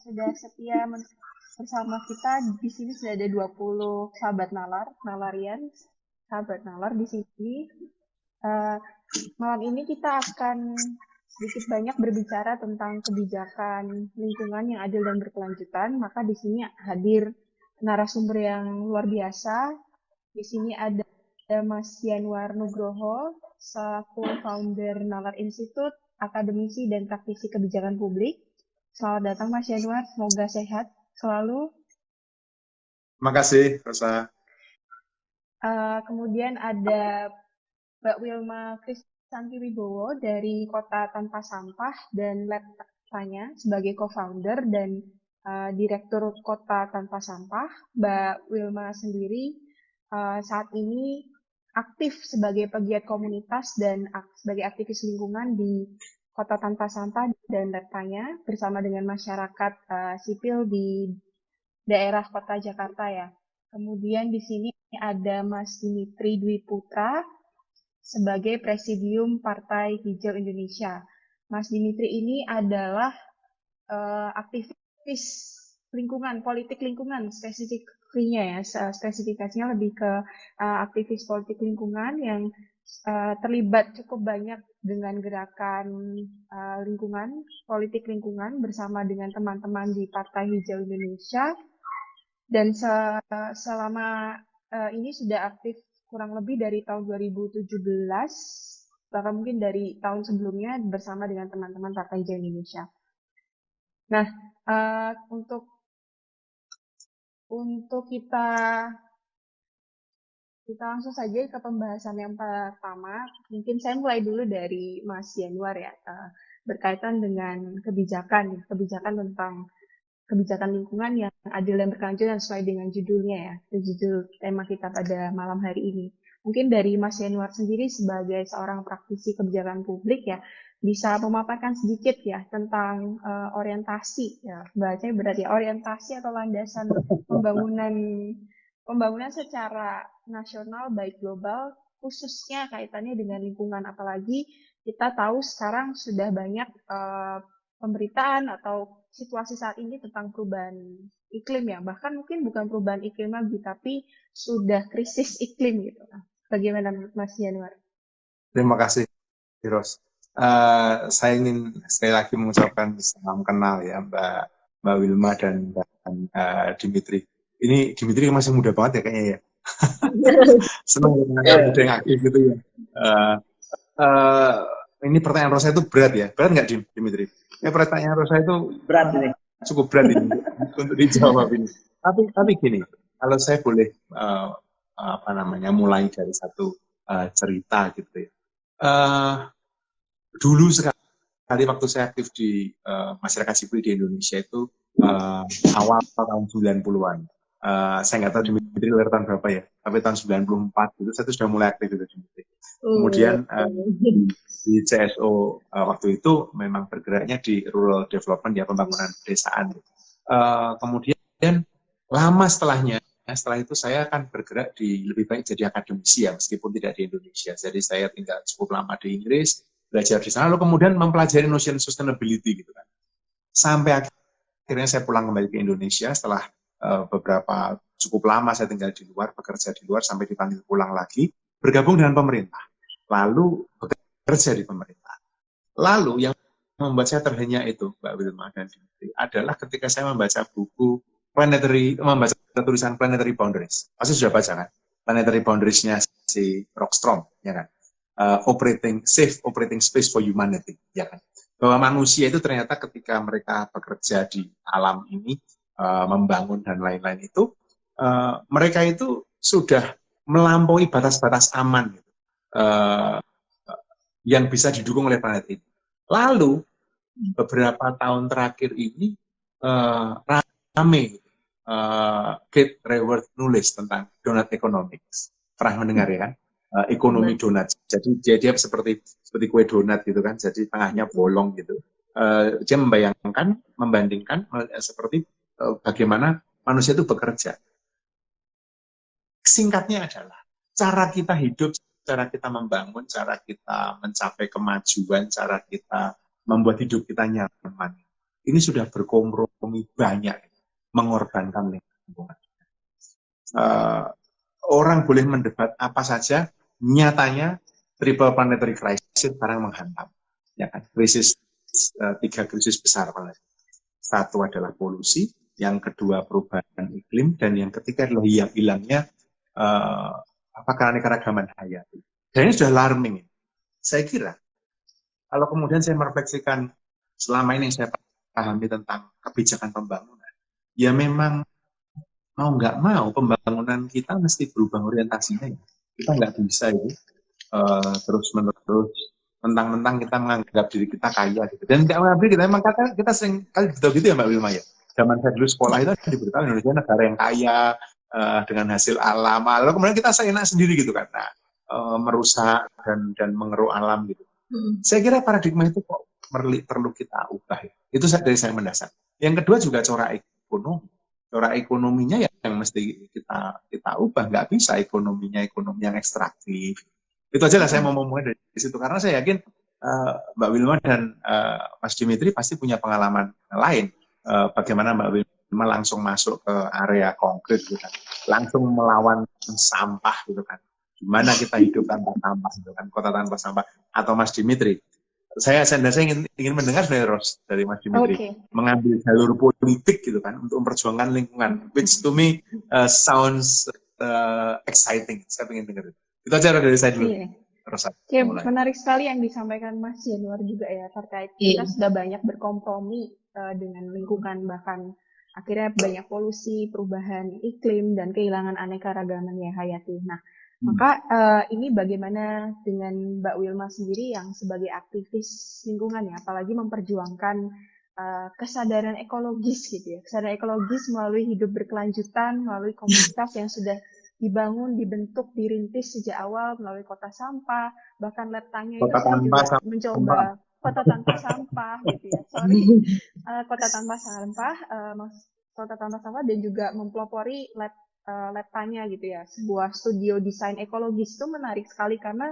sudah setia bersama kita. Di sini sudah ada 20 sahabat nalar, nalarian, sahabat nalar di sini. Uh, malam ini kita akan sedikit banyak berbicara tentang kebijakan lingkungan yang adil dan berkelanjutan. Maka di sini hadir narasumber yang luar biasa. Di sini ada Mas Yanwar Nugroho, selaku founder Nalar Institute, akademisi dan praktisi kebijakan publik. Selamat datang Mas Yanwar, semoga sehat selalu. Terima kasih, Rosa. Uh, kemudian ada Mbak Wilma Kristanti Wibowo dari Kota Tanpa Sampah dan Lab Tanya sebagai co-founder dan uh, Direktur Kota Tanpa Sampah. Mbak Wilma sendiri uh, saat ini aktif sebagai pegiat komunitas dan ak sebagai aktivis lingkungan di Kota Tanpa Sampah dan Datanya bersama dengan masyarakat uh, sipil di daerah Kota Jakarta ya. Kemudian di sini ada Mas Dimitri Dwi Putra sebagai Presidium Partai Hijau Indonesia. Mas Dimitri ini adalah uh, aktivis lingkungan, politik lingkungan spesifik nya ya, spesifikasinya lebih ke uh, aktivis politik lingkungan yang uh, terlibat cukup banyak dengan gerakan uh, lingkungan, politik lingkungan bersama dengan teman-teman di Partai Hijau Indonesia. Dan se selama uh, ini sudah aktif kurang lebih dari tahun 2017, bahkan mungkin dari tahun sebelumnya bersama dengan teman-teman Partai Hijau Indonesia. Nah, uh, untuk untuk kita kita langsung saja ke pembahasan yang pertama. Mungkin saya mulai dulu dari Mas Januar ya, uh, berkaitan dengan kebijakan, kebijakan tentang kebijakan lingkungan yang adil dan berkelanjutan sesuai dengan judulnya ya, judul tema kita pada malam hari ini. Mungkin dari Mas Januar sendiri sebagai seorang praktisi kebijakan publik ya, bisa memaparkan sedikit ya tentang uh, orientasi ya bahasanya berarti orientasi atau landasan pembangunan pembangunan secara nasional baik global khususnya kaitannya dengan lingkungan apalagi kita tahu sekarang sudah banyak uh, pemberitaan atau situasi saat ini tentang perubahan iklim ya bahkan mungkin bukan perubahan iklim lagi tapi sudah krisis iklim gitu bagaimana Mas Januar? Terima kasih Hiros uh, saya ingin sekali lagi mengucapkan salam kenal ya Mbak Mbak Wilma dan Mbak uh, Dimitri. Ini Dimitri masih muda banget ya kayaknya ya. Senang dengan yeah. muda yang aktif gitu ya. Uh, uh, ini pertanyaan Rosa itu berat ya. Berat nggak Dimitri? Ya pertanyaan Rosa itu berat ini. Cukup berat ini untuk dijawab ini. Tapi tapi gini, kalau saya boleh uh, apa namanya mulai dari satu uh, cerita gitu ya. Uh, dulu sekali waktu saya aktif di uh, masyarakat sipil di Indonesia itu uh, awal tahun 90-an. Uh, eh, saya nggak tahu Dimitri lahir tahun berapa ya, tapi tahun 94 itu saya sudah mulai aktif itu Dimitri. Kemudian uh, di, di CSO uh, waktu itu memang bergeraknya di rural development ya pembangunan pedesaan. Uh, kemudian lama setelahnya setelah itu saya akan bergerak di lebih baik jadi akademisi ya meskipun tidak di Indonesia. Jadi saya tinggal cukup lama di Inggris, belajar di sana, lalu kemudian mempelajari notion sustainability gitu kan. Sampai akhirnya saya pulang kembali ke Indonesia setelah uh, beberapa cukup lama saya tinggal di luar, bekerja di luar sampai dipanggil pulang lagi, bergabung dengan pemerintah. Lalu bekerja di pemerintah. Lalu yang membuat saya terhenyak itu, Mbak Wilma dan Dimitri, adalah ketika saya membaca buku Planetary, membaca tulisan Planetary Boundaries. Pasti sudah baca kan? Planetary Boundaries-nya si Rockstrom, ya kan? uh, operating safe operating space for humanity ya kan bahwa manusia itu ternyata ketika mereka bekerja di alam ini uh, membangun dan lain-lain itu uh, mereka itu sudah melampaui batas-batas aman gitu, uh, yang bisa didukung oleh planet ini. Lalu beberapa tahun terakhir ini uh, rame uh, Kate Raworth nulis tentang donut economics. Pernah mendengar ya kan? uh, ekonomi donat. Jadi dia, dia seperti seperti kue donat gitu kan. Jadi tengahnya bolong gitu. Uh, dia membayangkan, membandingkan uh, seperti bagaimana manusia itu bekerja. Singkatnya adalah cara kita hidup, cara kita membangun, cara kita mencapai kemajuan, cara kita membuat hidup kita nyaman. ini sudah berkompromi banyak mengorbankan lingkungan. Uh, orang boleh mendebat apa saja, nyatanya triple planetary crisis sekarang menghantam. Ya kan? Krisis uh, tiga krisis besar Satu adalah polusi, yang kedua perubahan iklim, dan yang ketiga adalah yang hilangnya uh, apa keanekaragaman hayati. Dan ini sudah alarming. Saya kira kalau kemudian saya merefleksikan selama ini yang saya pahami tentang kebijakan pembangunan, ya memang mau nggak mau pembangunan kita mesti berubah orientasinya. Ya. Kita nggak bisa ini uh, terus menerus mentang-mentang kita menganggap diri kita kaya gitu. Dan nggak menganggap kita memang kata kita sering kali gitu ya Mbak Wilma ya. Zaman saya dulu sekolah itu diberitahu Indonesia negara yang kaya uh, dengan hasil alam. Lalu kemudian kita seenak sendiri gitu kan. Nah, uh, merusak dan dan mengeruk alam gitu. Hmm. Saya kira paradigma itu kok perlu kita ubah ya. Itu dari saya mendasar. Yang kedua juga corak ekonomi. Corak ekonominya ya yang mesti kita kita ubah. Nggak bisa ekonominya ekonomi yang ekstraktif. Itu aja lah saya mau mulai dari situ. Karena saya yakin uh, Mbak Wilma dan uh, Mas Dimitri pasti punya pengalaman lain. Uh, bagaimana Mbak Wilma langsung masuk ke area konkret gitu kan. Langsung melawan sampah gitu kan. Gimana kita hidup tanpa sampah gitu kan. Kota tanpa sampah. Atau Mas Dimitri saya saya ingin ingin mendengar dari Ros dari Mas Dimitri okay. mengambil jalur politik gitu kan untuk memperjuangkan lingkungan which to me uh, sounds uh, exciting saya ingin dengar itu itu aja dari saya dulu iya. Rosa ya, menarik sekali yang disampaikan Mas Januar juga ya terkait iya. kita sudah banyak berkompromi uh, dengan lingkungan bahkan akhirnya banyak polusi perubahan iklim dan kehilangan aneka ragaman ya hayati nah Hmm. Maka uh, ini bagaimana dengan Mbak Wilma sendiri yang sebagai aktivis lingkungan ya, apalagi memperjuangkan uh, kesadaran ekologis gitu ya, kesadaran ekologis melalui hidup berkelanjutan, melalui komunitas yang sudah dibangun, dibentuk, dirintis sejak awal melalui kota sampah, bahkan letangnya itu saya juga sampah. mencoba kota tanpa sampah gitu ya, sorry, uh, kota tanpa sampah, uh, kota tanpa sampah dan juga mempelopori let uh, tanya gitu ya. Sebuah studio desain ekologis itu menarik sekali karena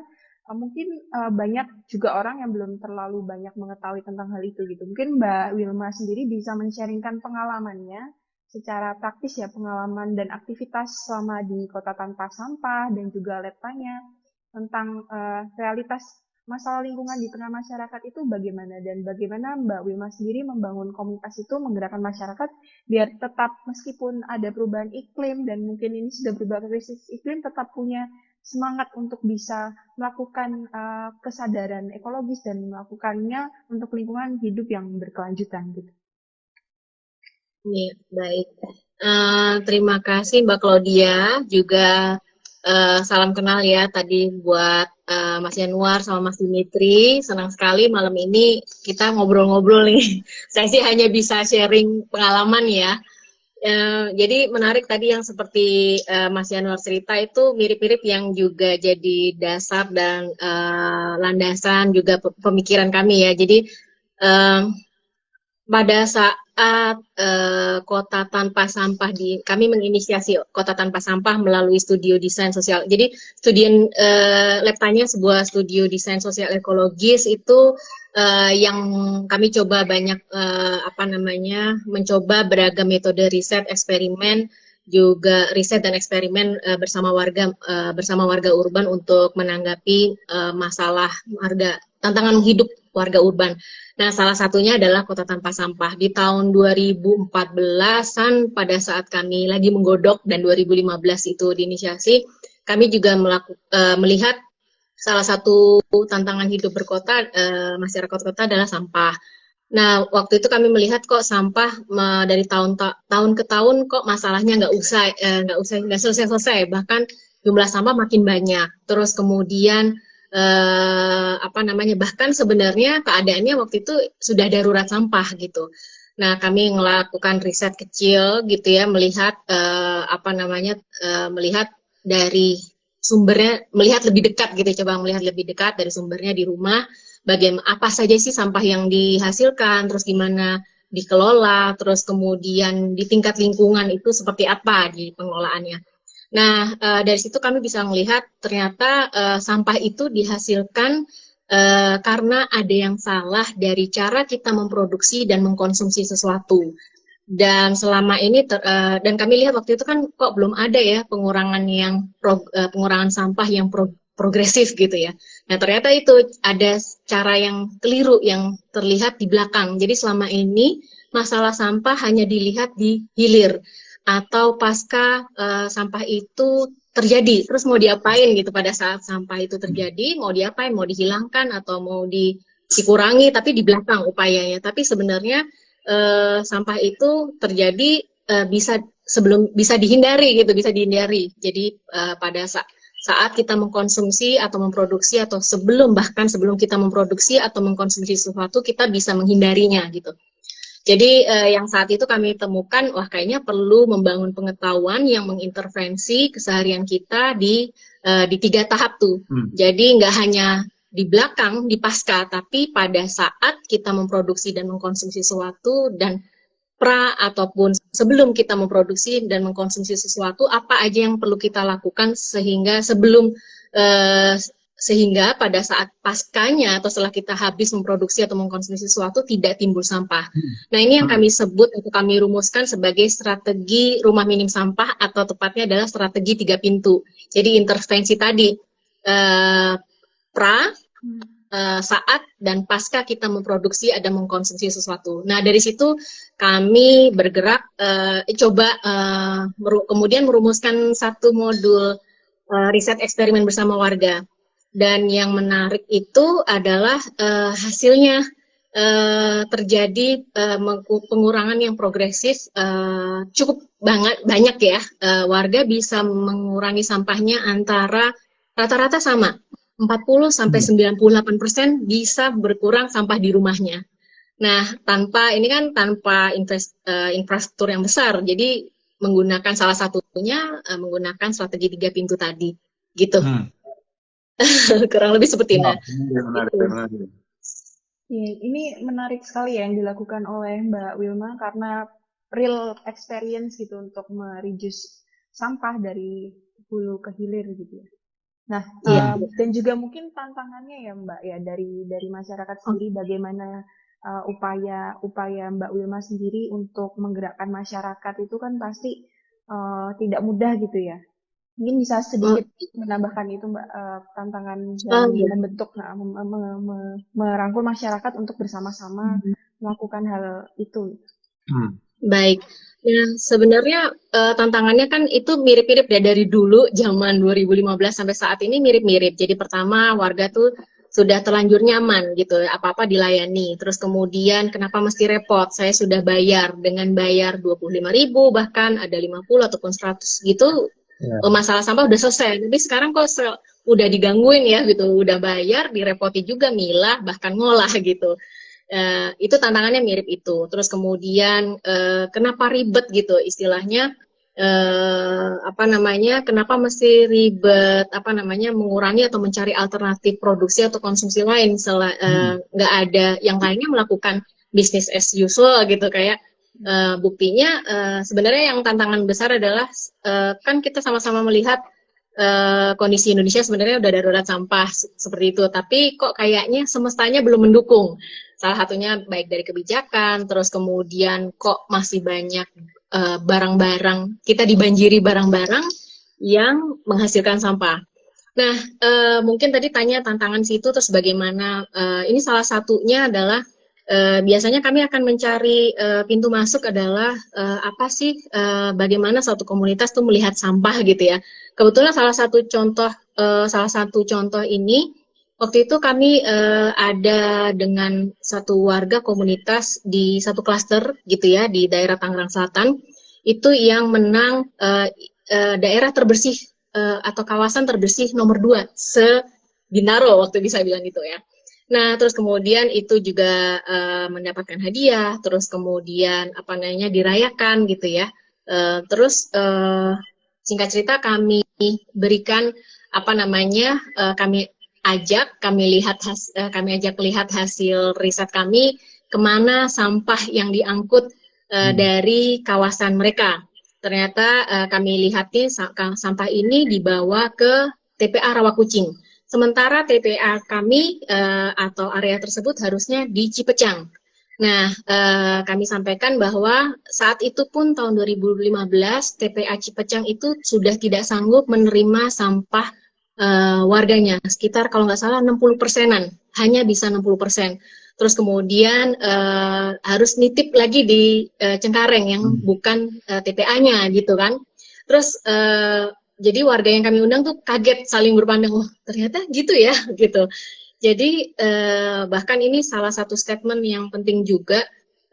uh, mungkin uh, banyak juga orang yang belum terlalu banyak mengetahui tentang hal itu gitu. Mungkin Mbak Wilma sendiri bisa men-sharingkan pengalamannya secara praktis ya pengalaman dan aktivitas selama di kota tanpa sampah dan juga letanya tentang uh, realitas masalah lingkungan di tengah masyarakat itu bagaimana dan bagaimana Mbak Wilma sendiri membangun komunitas itu menggerakkan masyarakat biar tetap meskipun ada perubahan iklim dan mungkin ini sudah berubah krisis iklim tetap punya semangat untuk bisa melakukan uh, kesadaran ekologis dan melakukannya untuk lingkungan hidup yang berkelanjutan gitu. Iya, baik. Uh, terima kasih Mbak Claudia juga uh, salam kenal ya tadi buat uh, Mas Yanuar sama Mas Dimitri. Senang sekali malam ini kita ngobrol-ngobrol nih. Saya sih hanya bisa sharing pengalaman ya. Uh, jadi menarik tadi yang seperti uh, Mas Yanuar cerita itu mirip-mirip yang juga jadi dasar dan uh, landasan juga pemikiran kami ya. Jadi uh, pada saat uh, kota tanpa sampah di kami menginisiasi kota tanpa sampah melalui studio desain sosial. Jadi studi uh, Leptanya sebuah studio desain sosial ekologis itu uh, yang kami coba banyak uh, apa namanya mencoba beragam metode riset eksperimen juga riset dan eksperimen uh, bersama warga uh, bersama warga urban untuk menanggapi uh, masalah warga tantangan hidup warga urban. Nah, salah satunya adalah kota tanpa sampah. Di tahun 2014-an pada saat kami lagi menggodok dan 2015 itu diinisiasi, kami juga melaku, uh, melihat salah satu tantangan hidup berkota uh, masyarakat kota adalah sampah. Nah, waktu itu kami melihat kok sampah uh, dari tahun ta tahun ke tahun kok masalahnya nggak usai nggak uh, usai nggak selesai selesai bahkan jumlah sampah makin banyak. Terus kemudian eh, apa namanya bahkan sebenarnya keadaannya waktu itu sudah darurat sampah gitu. Nah kami melakukan riset kecil gitu ya melihat eh, apa namanya eh, melihat dari sumbernya melihat lebih dekat gitu coba melihat lebih dekat dari sumbernya di rumah bagaimana apa saja sih sampah yang dihasilkan terus gimana dikelola terus kemudian di tingkat lingkungan itu seperti apa di pengelolaannya Nah, uh, dari situ kami bisa melihat ternyata uh, sampah itu dihasilkan uh, karena ada yang salah dari cara kita memproduksi dan mengkonsumsi sesuatu. Dan selama ini ter, uh, dan kami lihat waktu itu kan kok belum ada ya pengurangan yang pro, uh, pengurangan sampah yang pro, progresif gitu ya. Nah ternyata itu ada cara yang keliru yang terlihat di belakang. Jadi selama ini masalah sampah hanya dilihat di hilir atau pasca uh, sampah itu terjadi. Terus mau diapain gitu pada saat sampah itu terjadi, mau diapain, mau dihilangkan atau mau di, dikurangi tapi di belakang upayanya. Tapi sebenarnya uh, sampah itu terjadi uh, bisa sebelum bisa dihindari gitu, bisa dihindari. Jadi uh, pada saat saat kita mengkonsumsi atau memproduksi atau sebelum bahkan sebelum kita memproduksi atau mengkonsumsi sesuatu kita bisa menghindarinya gitu. Jadi uh, yang saat itu kami temukan wah kayaknya perlu membangun pengetahuan yang mengintervensi keseharian kita di uh, di tiga tahap tuh. Hmm. Jadi nggak hanya di belakang, di pasca, tapi pada saat kita memproduksi dan mengkonsumsi sesuatu dan pra ataupun sebelum kita memproduksi dan mengkonsumsi sesuatu, apa aja yang perlu kita lakukan sehingga sebelum uh, sehingga pada saat paskanya atau setelah kita habis memproduksi atau mengkonsumsi sesuatu tidak timbul sampah. Hmm. Nah ini yang hmm. kami sebut atau kami rumuskan sebagai strategi rumah minim sampah atau tepatnya adalah strategi tiga pintu. Jadi intervensi tadi uh, pra, uh, saat dan pasca kita memproduksi ada mengkonsumsi sesuatu. Nah dari situ kami bergerak uh, coba meru kemudian merumuskan satu modul uh, riset eksperimen bersama warga. Dan yang menarik itu adalah uh, hasilnya uh, terjadi uh, pengurangan yang progresif uh, cukup banget banyak ya. Uh, warga bisa mengurangi sampahnya antara rata-rata sama 40 sampai 98 hmm. persen bisa berkurang sampah di rumahnya. Nah, tanpa ini kan tanpa invest, uh, infrastruktur yang besar, jadi menggunakan salah satunya uh, menggunakan strategi tiga pintu tadi, gitu. Hmm. Kurang lebih seperti oh, ini. menarik, menarik. Ya, ini menarik sekali ya yang dilakukan oleh Mbak Wilma karena real experience gitu untuk mereduce sampah dari hulu ke hilir gitu ya. Nah, iya. um, dan juga mungkin tantangannya ya Mbak ya dari dari masyarakat oh. sendiri bagaimana uh, upaya upaya Mbak Wilma sendiri untuk menggerakkan masyarakat itu kan pasti uh, tidak mudah gitu ya. Mungkin bisa sedikit oh. menambahkan itu Mbak uh, tantangan dalam oh, iya. membentuk nah, merangkul masyarakat untuk bersama-sama hmm. melakukan hal itu. Hmm. Baik. Ya, sebenarnya uh, tantangannya kan itu mirip-mirip ya dari dulu zaman 2015 sampai saat ini mirip-mirip. Jadi pertama warga tuh sudah terlanjur nyaman gitu, apa-apa dilayani. Terus kemudian kenapa mesti repot? Saya sudah bayar dengan bayar 25.000 bahkan ada 50 ataupun 100 gitu. Ya. Masalah sampah udah selesai. Tapi sekarang kok udah digangguin ya gitu, udah bayar, direpoti juga milah bahkan ngolah gitu. Uh, itu tantangannya mirip itu. Terus kemudian uh, kenapa ribet gitu istilahnya uh, apa namanya? Kenapa mesti ribet apa namanya mengurangi atau mencari alternatif produksi atau konsumsi lain nggak uh, ada yang lainnya melakukan bisnis as usual gitu kayak uh, buktinya uh, sebenarnya yang tantangan besar adalah uh, kan kita sama-sama melihat uh, kondisi Indonesia sebenarnya udah darurat sampah seperti itu tapi kok kayaknya semestanya belum mendukung Salah satunya baik dari kebijakan, terus kemudian kok masih banyak barang-barang, uh, kita dibanjiri barang-barang yang menghasilkan sampah. Nah, uh, mungkin tadi tanya tantangan situ, terus bagaimana, uh, ini salah satunya adalah uh, biasanya kami akan mencari uh, pintu masuk adalah uh, apa sih, uh, bagaimana suatu komunitas tuh melihat sampah gitu ya. Kebetulan salah satu contoh, uh, salah satu contoh ini Waktu itu kami uh, ada dengan satu warga komunitas di satu klaster gitu ya di daerah Tangerang Selatan itu yang menang uh, uh, daerah terbersih uh, atau kawasan terbersih nomor dua se Bintaro waktu bisa bilang gitu ya. Nah terus kemudian itu juga uh, mendapatkan hadiah, terus kemudian apa namanya dirayakan gitu ya. Uh, terus uh, singkat cerita kami berikan apa namanya uh, kami ajak kami lihat has, uh, kami ajak lihat hasil riset kami ke mana sampah yang diangkut uh, hmm. dari kawasan mereka. Ternyata uh, kami lihatin sampah ini dibawa ke TPA Rawakucing. Sementara TPA kami uh, atau area tersebut harusnya di Cipecang. Nah, uh, kami sampaikan bahwa saat itu pun tahun 2015 TPA Cipecang itu sudah tidak sanggup menerima sampah uh, warganya. Sekitar kalau nggak salah 60 persenan, hanya bisa 60 persen. Terus kemudian uh, harus nitip lagi di uh, Cengkareng yang hmm. bukan uh, TPA-nya gitu kan. Terus uh, jadi warga yang kami undang tuh kaget saling berpandang, oh ternyata gitu ya gitu. Jadi eh, bahkan ini salah satu statement yang penting juga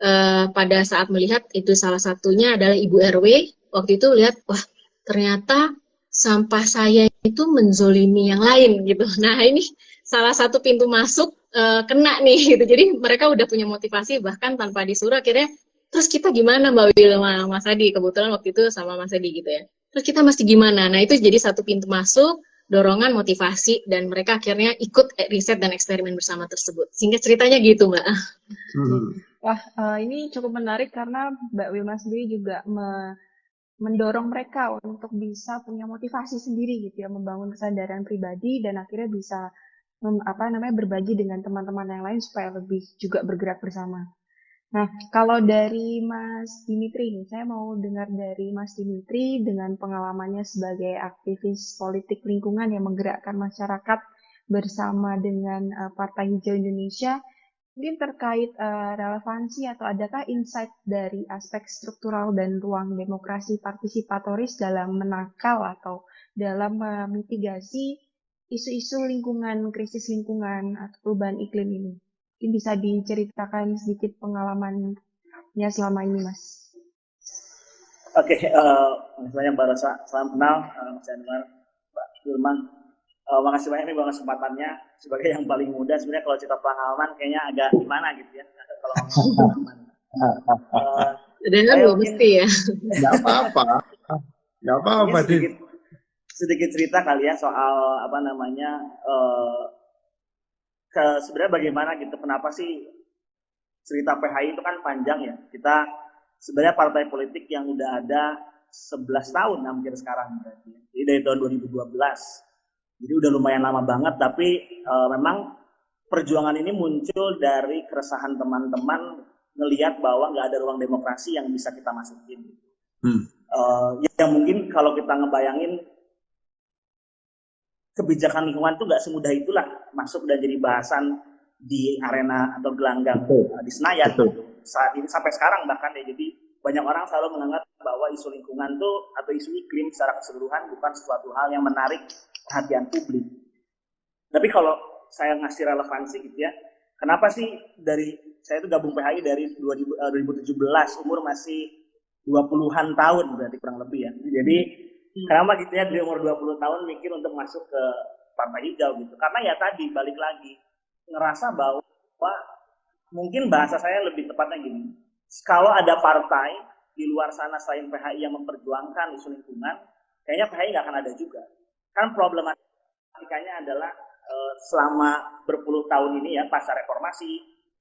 eh, pada saat melihat itu salah satunya adalah Ibu RW waktu itu lihat wah ternyata sampah saya itu menzolimi yang lain gitu. Nah ini salah satu pintu masuk eh, kena nih gitu. Jadi mereka udah punya motivasi bahkan tanpa disuruh akhirnya terus kita gimana Mbak Wilma Mas Adi kebetulan waktu itu sama Mas Adi gitu ya terus kita mesti gimana nah itu jadi satu pintu masuk dorongan motivasi dan mereka akhirnya ikut riset dan eksperimen bersama tersebut sehingga ceritanya gitu mbak hmm. wah uh, ini cukup menarik karena mbak Wilma sendiri juga me mendorong mereka untuk bisa punya motivasi sendiri gitu ya membangun kesadaran pribadi dan akhirnya bisa mem, apa namanya berbagi dengan teman-teman yang lain supaya lebih juga bergerak bersama. Nah, kalau dari Mas Dimitri nih, saya mau dengar dari Mas Dimitri dengan pengalamannya sebagai aktivis politik lingkungan yang menggerakkan masyarakat bersama dengan uh, Partai Hijau Indonesia, mungkin terkait uh, relevansi atau adakah insight dari aspek struktural dan ruang demokrasi partisipatoris dalam menakal atau dalam memitigasi isu-isu lingkungan, krisis lingkungan atau perubahan iklim ini? Mungkin bisa diceritakan sedikit pengalamannya selama ini, Mas. Oke, okay, uh, eh, banyak Mbak Rosa. Salam kenal, uh, Mas Anwar, Mbak Firman. Uh, makasih banyak nih buat kesempatannya sebagai yang paling muda. Sebenarnya kalau cerita pengalaman kayaknya agak gimana gitu ya. Kalau pengalaman. Uh, belum mesti ya. Gak apa-apa. Gak apa-apa. Sedikit, sedikit cerita kali ya soal apa namanya uh, ke sebenarnya bagaimana gitu kenapa sih cerita PHI itu kan panjang ya? Kita sebenarnya partai politik yang udah ada 11 tahun hampir sekarang berarti jadi dari tahun 2012 jadi udah lumayan lama banget tapi uh, memang perjuangan ini muncul dari keresahan teman-teman ngelihat bahwa nggak ada ruang demokrasi yang bisa kita masukin. Hmm. uh, yang mungkin kalau kita ngebayangin kebijakan lingkungan itu nggak semudah itulah masuk dan jadi bahasan di arena atau gelanggang uh, di Senayan gitu. Saat ini sampai sekarang bahkan ya jadi banyak orang selalu menganggap bahwa isu lingkungan itu atau isu iklim secara keseluruhan bukan sesuatu hal yang menarik perhatian publik. Tapi kalau saya ngasih relevansi gitu ya, kenapa sih dari saya itu gabung PHI dari 2017 eh, umur masih 20-an tahun berarti kurang lebih ya. Jadi Hmm. Kenapa gitu ya dari umur 20 tahun mikir untuk masuk ke partai hijau gitu. Karena ya tadi balik lagi ngerasa bahwa mungkin bahasa saya lebih tepatnya gini. Kalau ada partai di luar sana selain PHI yang memperjuangkan isu lingkungan, kayaknya PHI nggak akan ada juga. Kan problematikanya adalah eh, selama berpuluh tahun ini ya pasca reformasi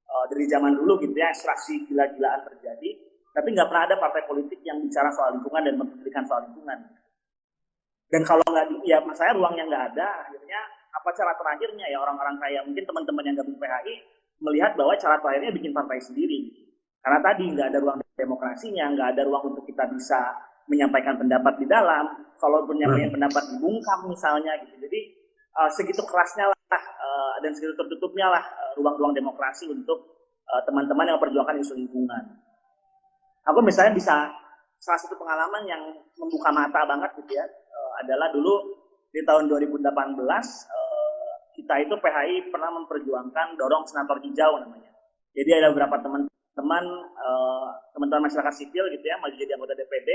eh, dari zaman dulu gitu ya ekstraksi gila-gilaan terjadi, tapi nggak pernah ada partai politik yang bicara soal lingkungan dan mempedulikan soal lingkungan dan kalau nggak ya saya ruangnya nggak ada akhirnya apa cara terakhirnya ya orang-orang kaya mungkin teman-teman yang gabung PHI melihat bahwa cara terakhirnya bikin partai sendiri. Karena tadi nggak ada ruang demokrasinya nggak ada ruang untuk kita bisa menyampaikan pendapat di dalam. Kalau menyampaikan hmm. pendapat dibungkam misalnya gitu. Jadi uh, segitu kerasnya lah uh, dan segitu tertutupnya lah uh, ruang-ruang demokrasi untuk teman-teman uh, yang memperjuangkan isu lingkungan. Aku misalnya bisa salah satu pengalaman yang membuka mata banget gitu ya adalah dulu di tahun 2018 eh, kita itu PHI pernah memperjuangkan dorong senator hijau namanya. Jadi ada beberapa teman-teman eh, teman-teman masyarakat sipil gitu ya maju jadi anggota DPD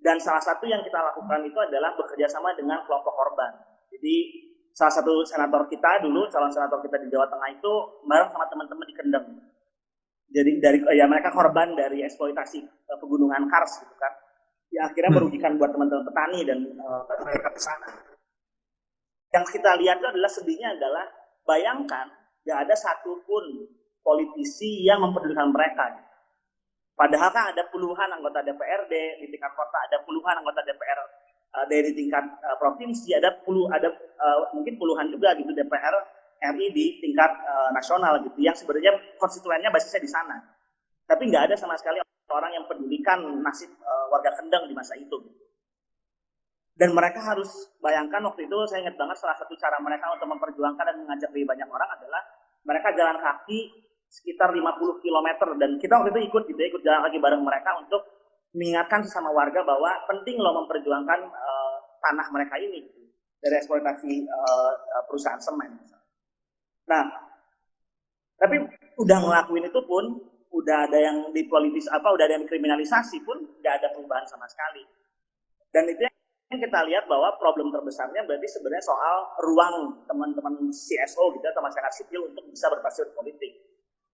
dan salah satu yang kita lakukan itu adalah bekerja sama dengan kelompok korban. Jadi salah satu senator kita dulu calon senator kita di Jawa Tengah itu bareng sama teman-teman di Kendeng. Jadi dari ya mereka korban dari eksploitasi eh, pegunungan Kars gitu kan ya akhirnya hmm. merugikan buat teman-teman petani dan uh, mereka ke sana. Yang kita lihat itu adalah sedihnya adalah bayangkan gak ada satupun politisi yang mempedulikan mereka. Padahal kan ada puluhan anggota DPRD di tingkat kota, ada puluhan anggota DPR uh, dari tingkat uh, provinsi, ada puluh, ada uh, mungkin puluhan juga gitu DPR RI di tingkat uh, nasional gitu, yang sebenarnya konstituennya basisnya di sana. Tapi nggak ada sama sekali orang yang pedulikan nasib uh, warga Kendeng di masa itu. Dan mereka harus bayangkan waktu itu saya ingat banget salah satu cara mereka untuk memperjuangkan dan mengajak lebih banyak orang adalah mereka jalan kaki sekitar 50 km dan kita waktu itu ikut gitu ya, ikut jalan kaki bareng mereka untuk mengingatkan sesama warga bahwa penting loh memperjuangkan uh, tanah mereka ini gitu, dari eksploitasi uh, perusahaan semen. Nah, tapi udah ngelakuin itu pun udah ada yang dipolitis apa udah ada yang kriminalisasi pun nggak ada perubahan sama sekali. Dan itu yang kita lihat bahwa problem terbesarnya berarti sebenarnya soal ruang teman-teman CSO gitu atau masyarakat sipil untuk bisa berpartisipasi politik.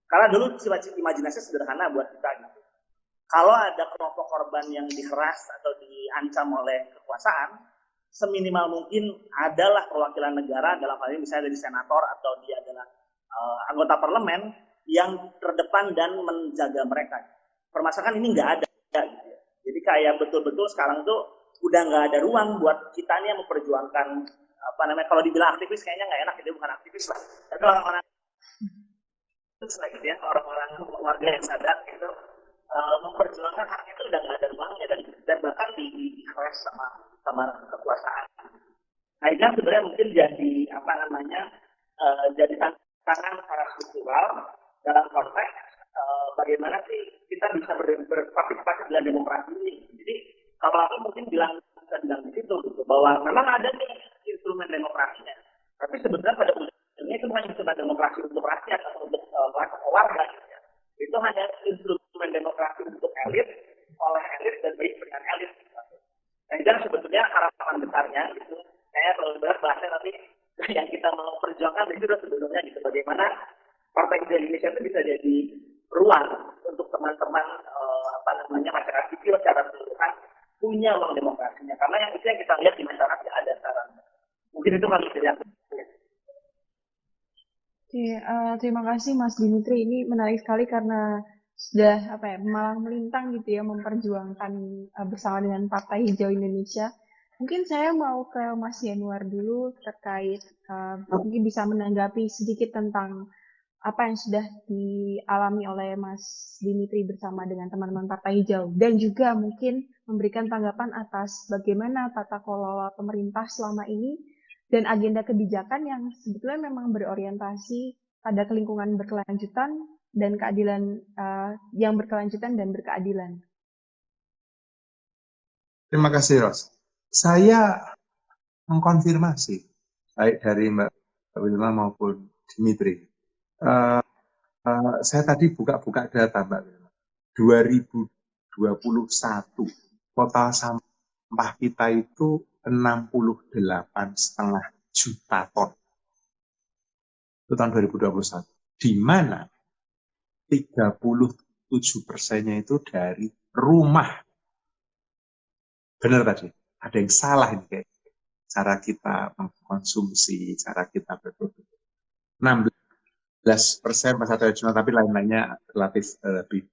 Karena dulu imajinasi sederhana buat kita gitu. Kalau ada kelompok korban yang diheras atau diancam oleh kekuasaan, seminimal mungkin adalah perwakilan negara dalam hal ini misalnya dari senator atau dia adalah uh, anggota parlemen yang terdepan dan menjaga mereka. Permasalahan ini nggak ada. Gitu ya. Jadi kayak betul-betul sekarang tuh udah nggak ada ruang buat kita nih yang memperjuangkan apa namanya kalau dibilang aktivis kayaknya nggak enak itu bukan aktivis lah tapi orang-orang itu gitu ya orang-orang warga yang sadar gitu uh, memperjuangkan hak itu udah nggak ada ruangnya dan dan bahkan di di, sama sama kekuasaan nah kan sebenarnya mungkin jadi apa namanya uh, jadi tantangan secara struktural dalam konteks uh, bagaimana sih kita bisa berpartisipasi dalam demokrasi ini jadi kalau aku mungkin bilang bilang di situ gitu, bahwa memang ada nih instrumen demokrasinya tapi sebenarnya pada ujungnya itu bukan instrumen demokrasi untuk rakyat atau untuk uh, warga gitu ya. itu hanya instrumen demokrasi untuk elit oleh elit dan baik dengan elit gitu. nah itu sebetulnya harapan besarnya gitu saya kalau bahasnya tapi yang kita mau perjuangkan itu sebenarnya gitu bagaimana Partai Indonesia itu bisa jadi ruang untuk teman-teman uh, apa namanya masyarakat sipil secara keseluruhan punya uang demokrasinya. Karena yang itu yang kita lihat di masyarakat ya ada saran. Mungkin itu harus dilihat. Oke, uh, terima kasih Mas Dimitri. Ini menarik sekali karena sudah apa ya malang melintang gitu ya memperjuangkan uh, bersama dengan Partai Hijau Indonesia. Mungkin saya mau ke Mas Yanuar dulu terkait uh, mungkin bisa menanggapi sedikit tentang apa yang sudah dialami oleh Mas Dimitri bersama dengan teman-teman Partai Hijau dan juga mungkin memberikan tanggapan atas bagaimana tata kelola pemerintah selama ini dan agenda kebijakan yang sebetulnya memang berorientasi pada lingkungan berkelanjutan dan keadilan uh, yang berkelanjutan dan berkeadilan. Terima kasih Ros. Saya mengkonfirmasi baik dari Mbak Wilma maupun Dimitri Uh, saya tadi buka-buka data Mbak 2021 total sampah kita itu 68 setengah juta ton. Itu tahun 2021. Di mana 37 persennya itu dari rumah. Benar tadi, ada yang salah ini kayak cara kita mengkonsumsi, cara kita berproduksi. 16 persen masa tradisional, tapi lain-lainnya relatif uh, lebih.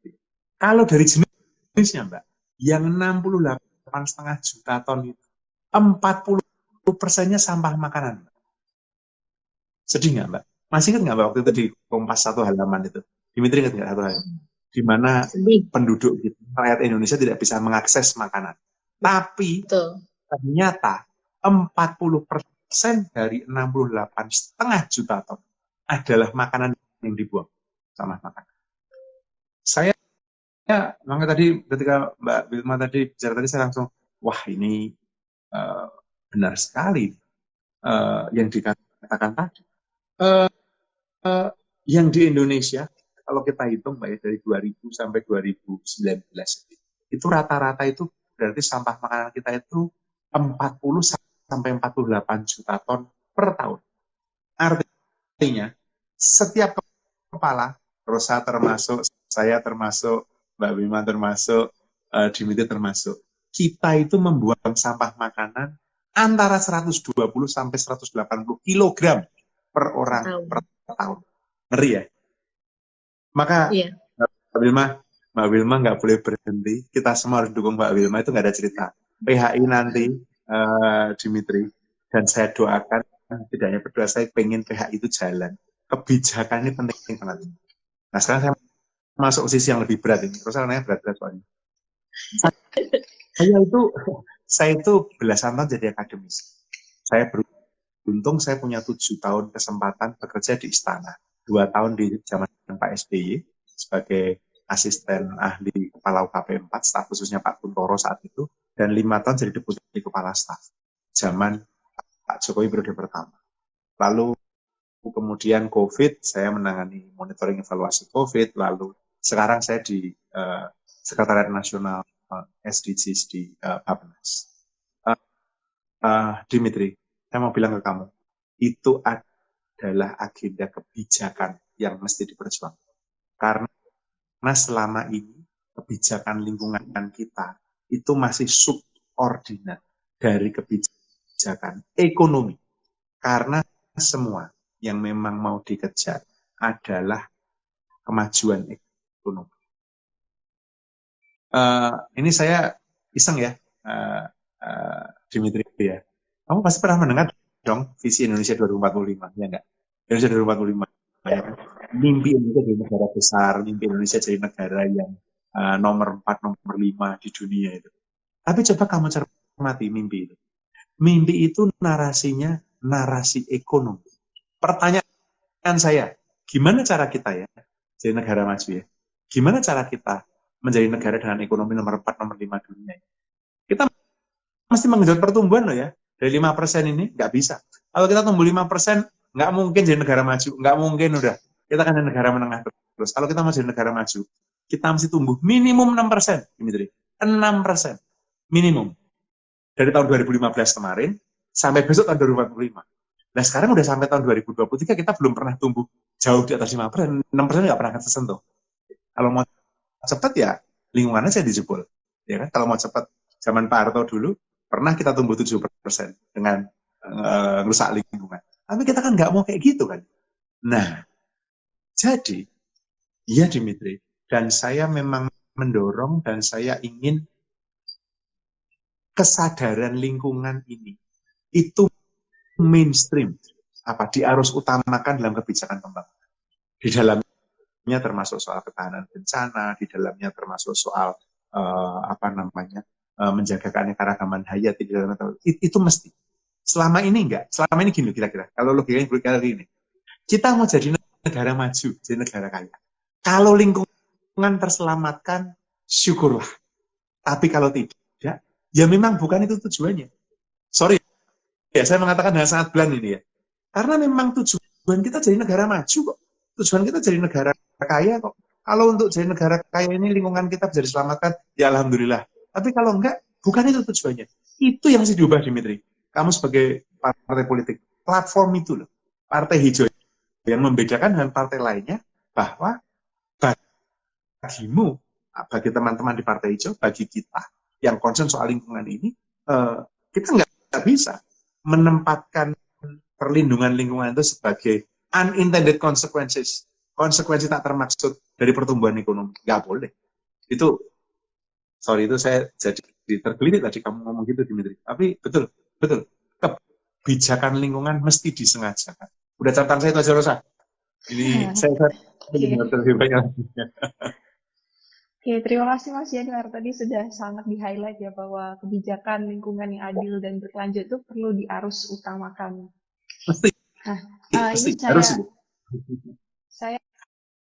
Kalau dari jenisnya, Mbak, yang 68 setengah juta ton itu, 40 persennya sampah makanan. Sedih nggak, Mbak? Masih ingat nggak, Mbak, waktu itu di Kompas satu halaman itu? Dimitri ingat nggak satu halaman? Di mana penduduk gitu, rakyat Indonesia tidak bisa mengakses makanan. Tapi Betul. ternyata 40 persen dari 68 setengah juta ton adalah makanan yang dibuang sama makanan. Saya ya, makanya tadi ketika Mbak Wilma tadi bicara tadi saya langsung wah ini uh, benar sekali uh, yang dikatakan tadi. Uh, uh, yang di Indonesia kalau kita hitung Mbak ya dari 2000 sampai 2019 itu rata-rata itu berarti sampah makanan kita itu 40 sampai 48 juta ton per tahun. Artinya setiap kepala, Rosa termasuk, saya termasuk, Mbak Bima termasuk, uh, Dimitri termasuk, kita itu membuang sampah makanan antara 120 sampai 180 kilogram per orang tahun. per tahun. Ngeri ya? Maka iya. Mbak Wilma, Mbak Wilma nggak boleh berhenti. Kita semua harus dukung Mbak Wilma itu nggak ada cerita. PHI nanti uh, Dimitri. Dan saya doakan, tidak hanya berdoa, saya pengen PHI itu jalan. Kebijakan ini penting banget. Nah sekarang saya masuk sisi yang lebih berat ini. Terus saya berat-berat soalnya. Saya itu, saya itu belasan tahun jadi akademis. Saya beruntung saya punya tujuh tahun kesempatan bekerja di istana. Dua tahun di zaman Pak SBY sebagai asisten ahli kepala UKP 4, staf khususnya Pak Kuntoro saat itu, dan lima tahun jadi deputi kepala staf zaman Pak Jokowi periode pertama. Lalu kemudian COVID, saya menangani monitoring evaluasi COVID, lalu sekarang saya di uh, Sekretariat Nasional uh, eh, SDGs di uh, Bappenas. Uh, uh, Dimitri, saya mau bilang ke kamu, itu adalah agenda kebijakan yang mesti diperjuangkan. Karena karena selama ini kebijakan lingkungan kita itu masih subordinat dari kebijakan ekonomi. Karena semua yang memang mau dikejar adalah kemajuan ekonomi. Uh, ini saya iseng ya, uh, uh, Dimitri ya. Kamu pasti pernah mendengar dong visi Indonesia 2045, ya enggak? Indonesia 2045, ya kan? mimpi Indonesia jadi negara besar, mimpi Indonesia jadi negara yang uh, nomor 4, nomor 5 di dunia itu. Tapi coba kamu cermati mimpi itu. Mimpi itu narasinya narasi ekonomi. Pertanyaan saya, gimana cara kita ya jadi negara maju ya? Gimana cara kita menjadi negara dengan ekonomi nomor 4, nomor 5 dunia? Kita mesti mengenjot pertumbuhan loh ya. Dari 5% ini nggak bisa. Kalau kita tumbuh 5%, nggak mungkin jadi negara maju. Nggak mungkin udah kita kan negara menengah terus. Kalau kita masih negara maju, kita mesti tumbuh minimum 6 persen, Dimitri. 6 persen. Minimum. Dari tahun 2015 kemarin, sampai besok tahun 2045. Nah sekarang udah sampai tahun 2023, kita belum pernah tumbuh jauh di atas 5 persen. 6 persen nggak pernah tersentuh. Kalau mau cepat ya, lingkungannya saya dijebol. Ya kan? Kalau mau cepat, zaman Pak Harto dulu, pernah kita tumbuh 7 persen dengan uh, rusak lingkungan. Tapi kita kan nggak mau kayak gitu kan. Nah, jadi, ya Dimitri, dan saya memang mendorong dan saya ingin kesadaran lingkungan ini itu mainstream apa diarus utamakan dalam kebijakan pembangunan. Di dalamnya termasuk soal ketahanan bencana, di dalamnya termasuk soal uh, apa namanya uh, menjaga keanekaragaman hayati di dalamnya itu, itu mesti. Selama ini enggak, selama ini gini kira-kira. Kalau logikanya kira gini, kita mau jadi negara maju, jadi negara kaya. Kalau lingkungan terselamatkan, syukurlah. Tapi kalau tidak, ya memang bukan itu tujuannya. Sorry, ya saya mengatakan dengan sangat blunt ini ya. Karena memang tujuan kita jadi negara maju kok. Tujuan kita jadi negara kaya kok. Kalau untuk jadi negara kaya ini lingkungan kita bisa diselamatkan, ya Alhamdulillah. Tapi kalau enggak, bukan itu tujuannya. Itu yang harus diubah, Dimitri. Kamu sebagai partai politik, platform itu loh. Partai hijau yang membedakan dengan partai lainnya bahwa bagimu, bagi teman-teman di Partai Hijau, bagi kita yang concern soal lingkungan ini, uh, kita nggak bisa menempatkan perlindungan lingkungan itu sebagai unintended consequences, konsekuensi tak termaksud dari pertumbuhan ekonomi. Nggak boleh. Itu, sorry itu saya jadi tergelitik tadi kamu ngomong gitu Dimitri. Tapi betul, betul. Kebijakan lingkungan mesti disengajakan Udah catatan saya itu aja Rosa. Ini saya, saya okay. lebih banyak. Oke, terima kasih Mas Januar. Tadi sudah sangat di-highlight ya bahwa kebijakan lingkungan yang adil dan berkelanjut itu perlu diarus utamakan. Pasti. Nah, uh, ini saya, harus. saya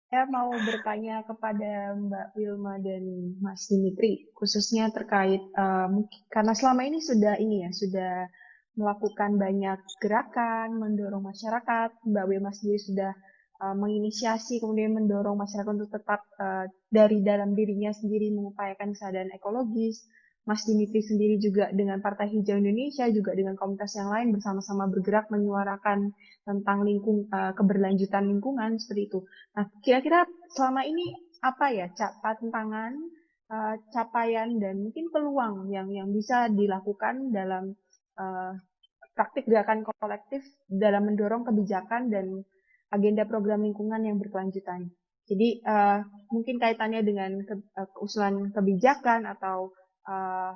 saya mau bertanya kepada Mbak Wilma dan Mas Dimitri, khususnya terkait uh, karena selama ini sudah ini ya sudah melakukan banyak gerakan, mendorong masyarakat. Mbak Wilma sendiri sudah uh, menginisiasi, kemudian mendorong masyarakat untuk tetap uh, dari dalam dirinya sendiri mengupayakan kesadaran ekologis. Mas Dimitri sendiri juga dengan Partai Hijau Indonesia, juga dengan komunitas yang lain bersama-sama bergerak menyuarakan tentang lingkung, uh, keberlanjutan lingkungan seperti itu. Nah, kira-kira selama ini apa ya tantangan, uh, capaian dan mungkin peluang yang yang bisa dilakukan dalam uh, praktik gerakan kolektif dalam mendorong kebijakan dan agenda program lingkungan yang berkelanjutan. Jadi uh, mungkin kaitannya dengan ke, uh, keusulan kebijakan atau uh,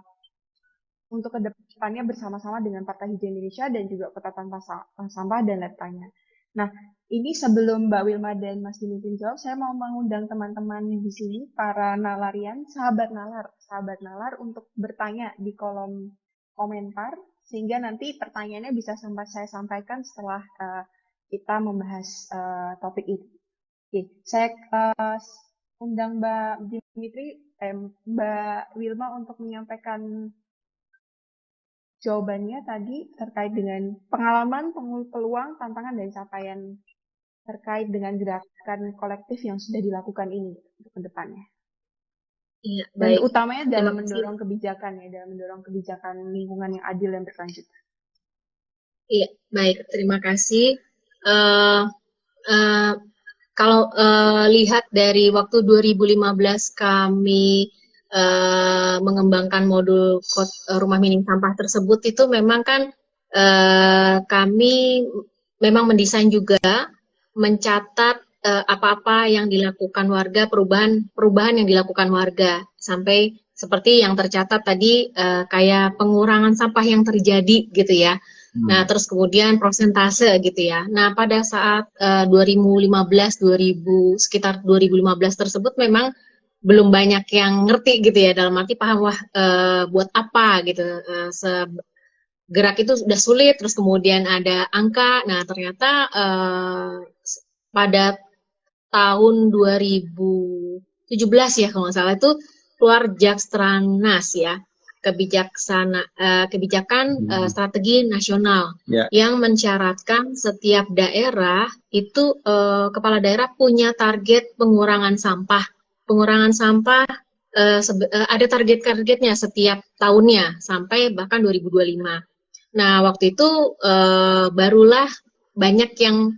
untuk ke depannya bersama-sama dengan Partai Hijau Indonesia dan juga Kota Tanpa Sampah dan Leptanya. Nah, ini sebelum Mbak Wilma dan Mas Dimitri jawab, saya mau mengundang teman-teman di sini, para nalarian, sahabat nalar, sahabat nalar untuk bertanya di kolom komentar, sehingga nanti pertanyaannya bisa sampai saya sampaikan setelah uh, kita membahas uh, topik ini. Oke, saya uh, undang Mbak Dimitri, eh, Mbak Wilma untuk menyampaikan jawabannya tadi terkait dengan pengalaman, peluang, tantangan, dan capaian terkait dengan gerakan kolektif yang sudah dilakukan ini untuk ke depannya. Iya, baik. Dan utamanya dalam mendorong kebijakan ya, dalam mendorong kebijakan lingkungan yang adil dan berkelanjutan. Iya, baik. Terima kasih. Uh, uh, kalau uh, lihat dari waktu 2015 kami uh, mengembangkan modul rumah minim sampah tersebut itu memang kan uh, kami memang mendesain juga mencatat apa-apa uh, yang dilakukan warga perubahan perubahan yang dilakukan warga sampai seperti yang tercatat tadi uh, kayak pengurangan sampah yang terjadi gitu ya. Hmm. Nah, terus kemudian prosentase gitu ya. Nah, pada saat uh, 2015 2000 sekitar 2015 tersebut memang belum banyak yang ngerti gitu ya dalam arti paham wah e, buat apa gitu e, gerak itu sudah sulit terus kemudian ada angka nah ternyata e, pada tahun 2017 ya kalau nggak salah itu keluar Jakstranas ya kebijaksana uh, kebijakan hmm. uh, strategi nasional yeah. yang mensyaratkan setiap daerah itu uh, kepala daerah punya target pengurangan sampah pengurangan sampah uh, uh, ada target-targetnya setiap tahunnya sampai bahkan 2025. Nah, waktu itu uh, barulah banyak yang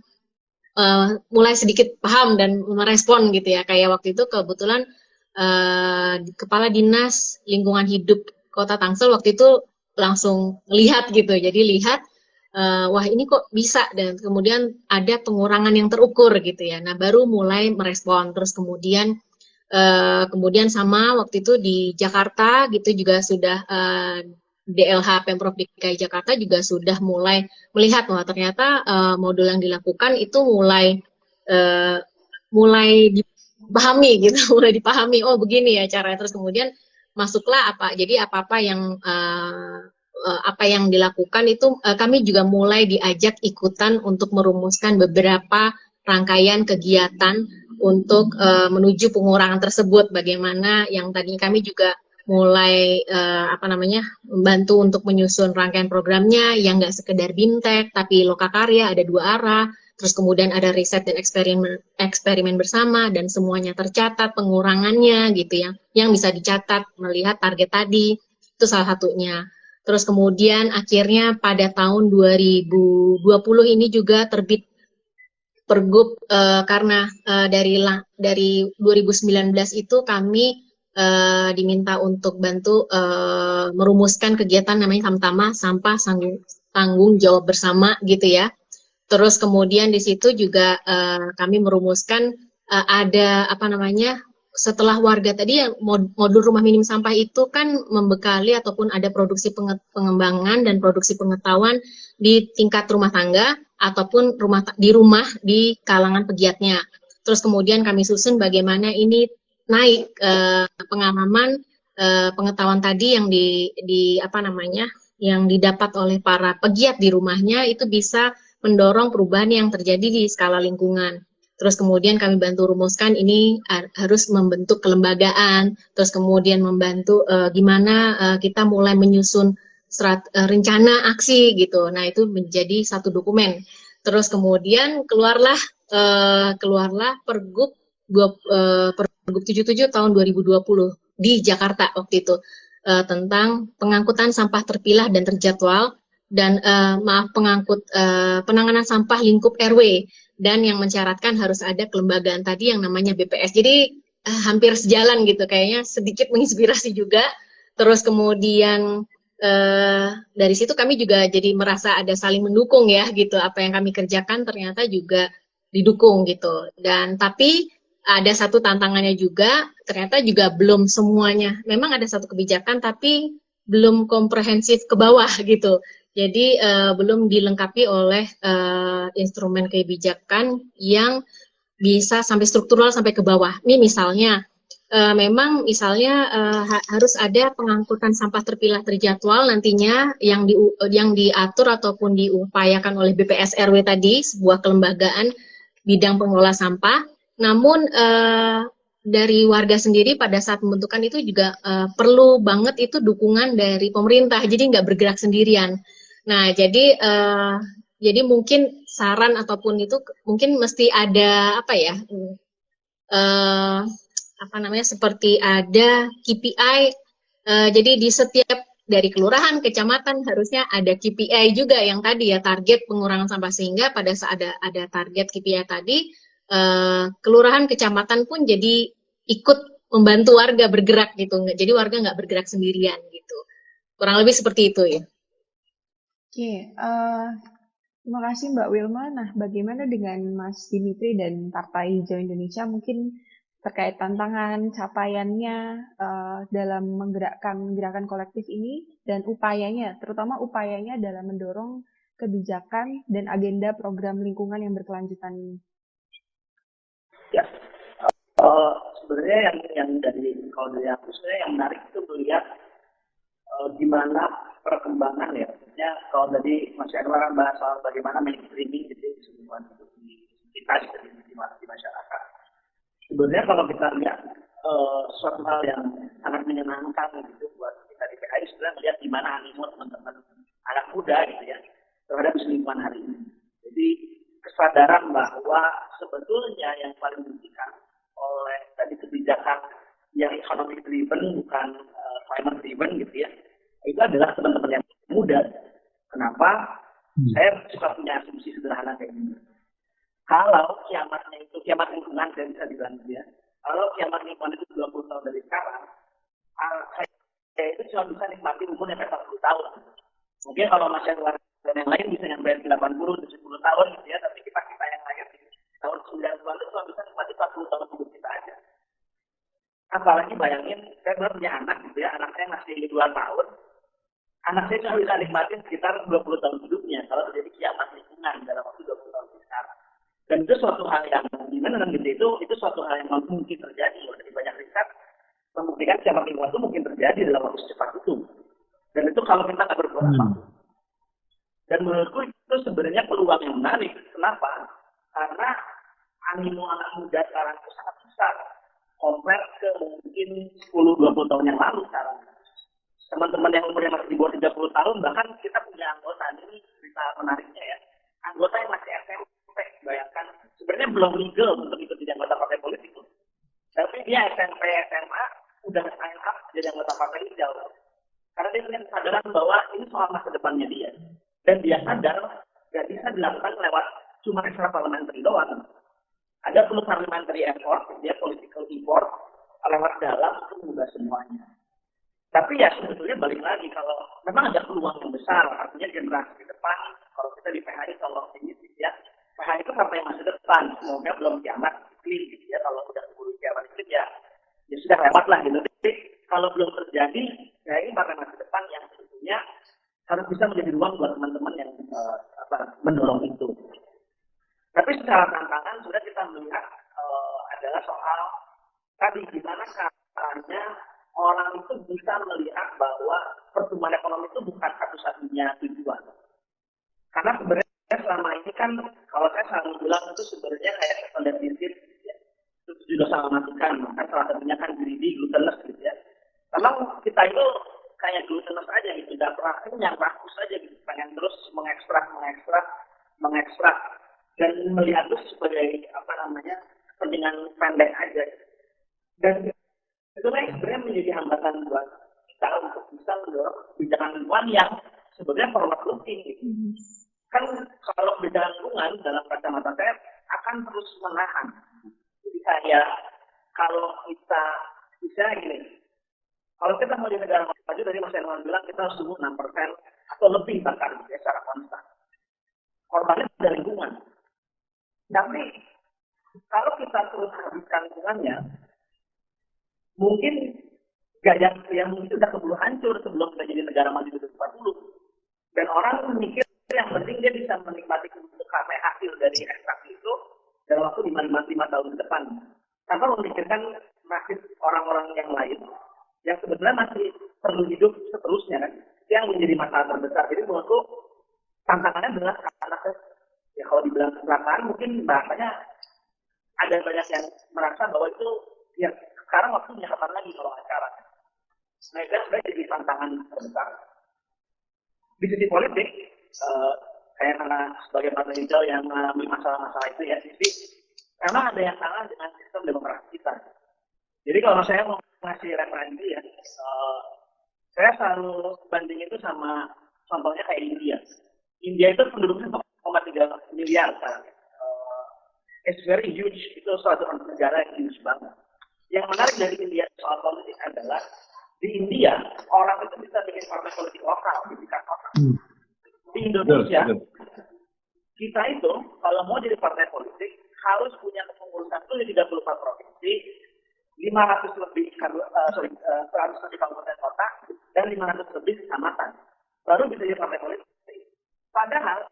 uh, mulai sedikit paham dan merespon gitu ya. Kayak waktu itu kebetulan uh, kepala dinas lingkungan hidup Kota Tangsel waktu itu langsung lihat gitu. Jadi lihat uh, wah ini kok bisa dan kemudian ada pengurangan yang terukur gitu ya. Nah, baru mulai merespon terus kemudian Uh, kemudian sama waktu itu di Jakarta gitu juga sudah uh, eh, DLH Pemprov DKI Jakarta juga sudah mulai melihat bahwa ternyata uh, modul yang dilakukan itu mulai uh, mulai dipahami gitu, mulai dipahami oh begini ya caranya terus kemudian masuklah apa jadi apa-apa yang uh, apa yang dilakukan itu uh, kami juga mulai diajak ikutan untuk merumuskan beberapa rangkaian kegiatan untuk uh, menuju pengurangan tersebut. Bagaimana yang tadi kami juga mulai uh, apa namanya membantu untuk menyusun rangkaian programnya yang nggak sekedar bimtek tapi lokakarya ada dua arah terus kemudian ada riset dan eksperimen eksperimen bersama dan semuanya tercatat pengurangannya gitu ya yang bisa dicatat melihat target tadi itu salah satunya terus kemudian akhirnya pada tahun 2020 ini juga terbit pergub uh, karena uh, dari dari 2019 itu kami uh, diminta untuk bantu uh, merumuskan kegiatan namanya Tamtama sampah sanggung, tanggung jawab bersama gitu ya. Terus kemudian di situ juga uh, kami merumuskan uh, ada apa namanya setelah warga tadi yang modul rumah minim sampah itu kan membekali ataupun ada produksi pengembangan dan produksi pengetahuan di tingkat rumah tangga ataupun rumah di rumah di kalangan pegiatnya. Terus kemudian kami susun bagaimana ini naik eh, pengalaman eh, pengetahuan tadi yang di, di apa namanya yang didapat oleh para pegiat di rumahnya itu bisa mendorong perubahan yang terjadi di skala lingkungan. Terus kemudian kami bantu rumuskan ini harus membentuk kelembagaan, terus kemudian membantu uh, gimana uh, kita mulai menyusun serat, uh, rencana aksi gitu. Nah, itu menjadi satu dokumen. Terus kemudian keluarlah uh, keluarlah Pergub dua, uh, Pergub 77 tahun 2020 di Jakarta waktu itu uh, tentang pengangkutan sampah terpilah dan terjadwal dan uh, maaf pengangkut uh, penanganan sampah lingkup RW dan yang mensyaratkan harus ada kelembagaan tadi yang namanya BPS. Jadi uh, hampir sejalan gitu kayaknya sedikit menginspirasi juga. Terus kemudian uh, dari situ kami juga jadi merasa ada saling mendukung ya gitu apa yang kami kerjakan ternyata juga didukung gitu dan tapi ada satu tantangannya juga ternyata juga belum semuanya memang ada satu kebijakan tapi belum komprehensif ke bawah gitu. Jadi uh, belum dilengkapi oleh uh, instrumen kebijakan yang bisa sampai struktural sampai ke bawah. Ini misalnya uh, memang misalnya uh, ha harus ada pengangkutan sampah terpilah terjadwal nantinya yang di yang diatur ataupun diupayakan oleh BPS RW tadi sebuah kelembagaan bidang pengelola sampah. Namun uh, dari warga sendiri pada saat membentukkan itu juga uh, perlu banget itu dukungan dari pemerintah jadi nggak bergerak sendirian nah jadi uh, jadi mungkin saran ataupun itu mungkin mesti ada apa ya uh, apa namanya seperti ada KPI uh, jadi di setiap dari kelurahan kecamatan harusnya ada KPI juga yang tadi ya target pengurangan sampah. Sehingga pada saat ada ada target KPI tadi uh, kelurahan kecamatan pun jadi ikut membantu warga bergerak gitu. Jadi warga nggak bergerak sendirian gitu. Kurang lebih seperti itu ya oke uh, terima kasih Mbak Wilma nah bagaimana dengan Mas Dimitri dan Partai Hijau Indonesia mungkin terkait tantangan capaiannya uh, dalam menggerakkan gerakan kolektif ini dan upayanya terutama upayanya dalam mendorong kebijakan dan agenda program lingkungan yang berkelanjutan ini. Ya, uh, sebenarnya yang yang dari kalau dari aku sebenarnya yang menarik itu melihat uh, gimana perkembangan ya. Maksudnya kalau tadi Mas Anwar bahas soal bagaimana mainstreaming gitu di keseluruhan kita di, masyarakat. Sebenarnya kalau kita lihat uh, suatu hal yang sangat menyenangkan gitu buat kita di PKI sebenarnya melihat gimana animo teman-teman anak muda gitu ya terhadap lingkungan hari ini. Jadi kesadaran bahwa sebetulnya yang paling penting oleh tadi kebijakan yang economic driven bukan uh, climate driven gitu ya. Itu adalah teman-teman yang muda. Kenapa? Hmm. saya suka punya asumsi sederhana kayak gini. Kalau kiamatnya itu kiamat lingkungan saya bisa bilang ya. Kalau kiamat lingkungan itu 20 tahun dari sekarang uh, saya itu cuma bisa nikmati umurnya sampai 40 tahun. Mungkin kalau luar dan yang lain bisa nyampe 80 70 tahun gitu ya tapi kita kita yang lahir di tahun 90-an itu cuma bisa nikmati 40 tahun hidup apalagi bayangin saya baru punya anak gitu ya anak saya masih dua tahun. Anak saya cuma bisa nikmatin sekitar 20 tahun hidupnya kalau terjadi kiamat lingkungan dalam waktu 20 tahun sekarang. Dan itu suatu hal yang gimana gitu itu itu suatu hal yang mungkin terjadi. Loh dari banyak riset membuktikan kiamat lingkungan itu mungkin terjadi dalam waktu secepat itu. Dan itu kalau kita nggak berbuat apa hmm. dan menurutku itu sebenarnya peluang yang menarik. Kenapa? Karena animo anak muda sekarang itu sangat besar mungkin 10-20 tahun yang lalu sekarang. Teman-teman yang umurnya masih di bawah 30 tahun, bahkan kita punya anggota, ini cerita menariknya ya, anggota yang masih SMP, bayangkan, sebenarnya belum legal untuk ikut jadi anggota partai politik. Tapi dia SMP, SMA, udah sign up jadi anggota partai hijau. Karena dia punya kesadaran bahwa ini soal masa depannya dia. Dan dia sadar, gak bisa dilakukan lewat cuma extra parliamentary doang ada perlu parliamentary effort, dia political effort lewat dalam itu mengubah semuanya. Tapi ya sebetulnya balik lagi kalau memang ada peluang yang besar, artinya generasi ke depan, kalau kita di PHI ini ya, PHI itu sampai masa depan, semoga belum kiamat clean gitu ya, kalau udah keburu kiamat itu ya, ya sudah lewat lah gitu. Tapi kalau belum terjadi, ya ini partai masa depan yang sebetulnya harus bisa menjadi ruang buat teman-teman yang uh, apa, mendorong itu. Tapi secara tantangan sudah kita melihat uh, adalah soal tadi gimana caranya orang itu bisa melihat bahwa pertumbuhan ekonomi itu bukan satu-satunya tujuan. Karena sebenarnya selama ini kan kalau saya selalu bilang itu sebenarnya kayak standar disease ya. itu juga sama matikan. Kan salah satunya kan greedy, glutinous gitu ya. Memang kita itu kayak glutinous aja gitu, tidak pernah kenyang, rakus aja gitu, pengen terus mengekstrak, mengekstrak, mengekstrak dan melihat itu sebagai apa namanya kepentingan pendek aja dan itu sebenarnya menjadi hambatan buat kita untuk bisa mendorong kebijakan lingkungan yang sebenarnya forward looking gitu. kan kalau kebijakan lingkungan dalam kacamata saya akan terus menahan jadi kayak kalau kita bisa gini kalau kita mau di negara maju tadi Mas Herman bilang kita harus tumbuh 6 persen atau lebih bahkan ya, secara konstan korbannya dari lingkungan tapi kalau kita terus habiskan lingkungannya, mungkin gak yang, yang mungkin sudah keburu hancur sebelum kita jadi negara maju 2040 dan orang mikir yang penting dia bisa menikmati untuk hasil dari ekstraksi itu dalam waktu lima lima tahun ke depan tanpa memikirkan nasib orang-orang yang lain yang sebenarnya masih perlu hidup seterusnya kan? Yang menjadi masalah terbesar. Jadi menurutku tantangannya adalah karena ya kalau dibilang kecelakaan mungkin bahasanya ada banyak yang merasa bahwa itu ya sekarang waktunya kapan lagi kalau sekarang nah itu sebenarnya jadi tantangan terbesar. Di sisi politik uh, saya karena sebagai partai hijau yang mengalami masalah-masalah itu ya sisi memang ada yang salah dengan sistem demokrasi kita jadi kalau saya mau ngasih referensi ya uh, saya selalu banding itu sama contohnya kayak India. India itu penduduknya 1,3 miliar sekarang uh, it's very huge. Itu suatu negara yang huge banget. Yang menarik dari India soal politik adalah di India orang itu bisa bikin partai politik lokal di tingkat kota. Hmm. Di Indonesia kita itu kalau mau jadi partai politik harus punya kepengurusan itu di 34 provinsi, 500 lebih uh, sorry, uh, 100 lebih kabupaten kota dan 500 lebih kecamatan. Baru bisa jadi partai politik. Padahal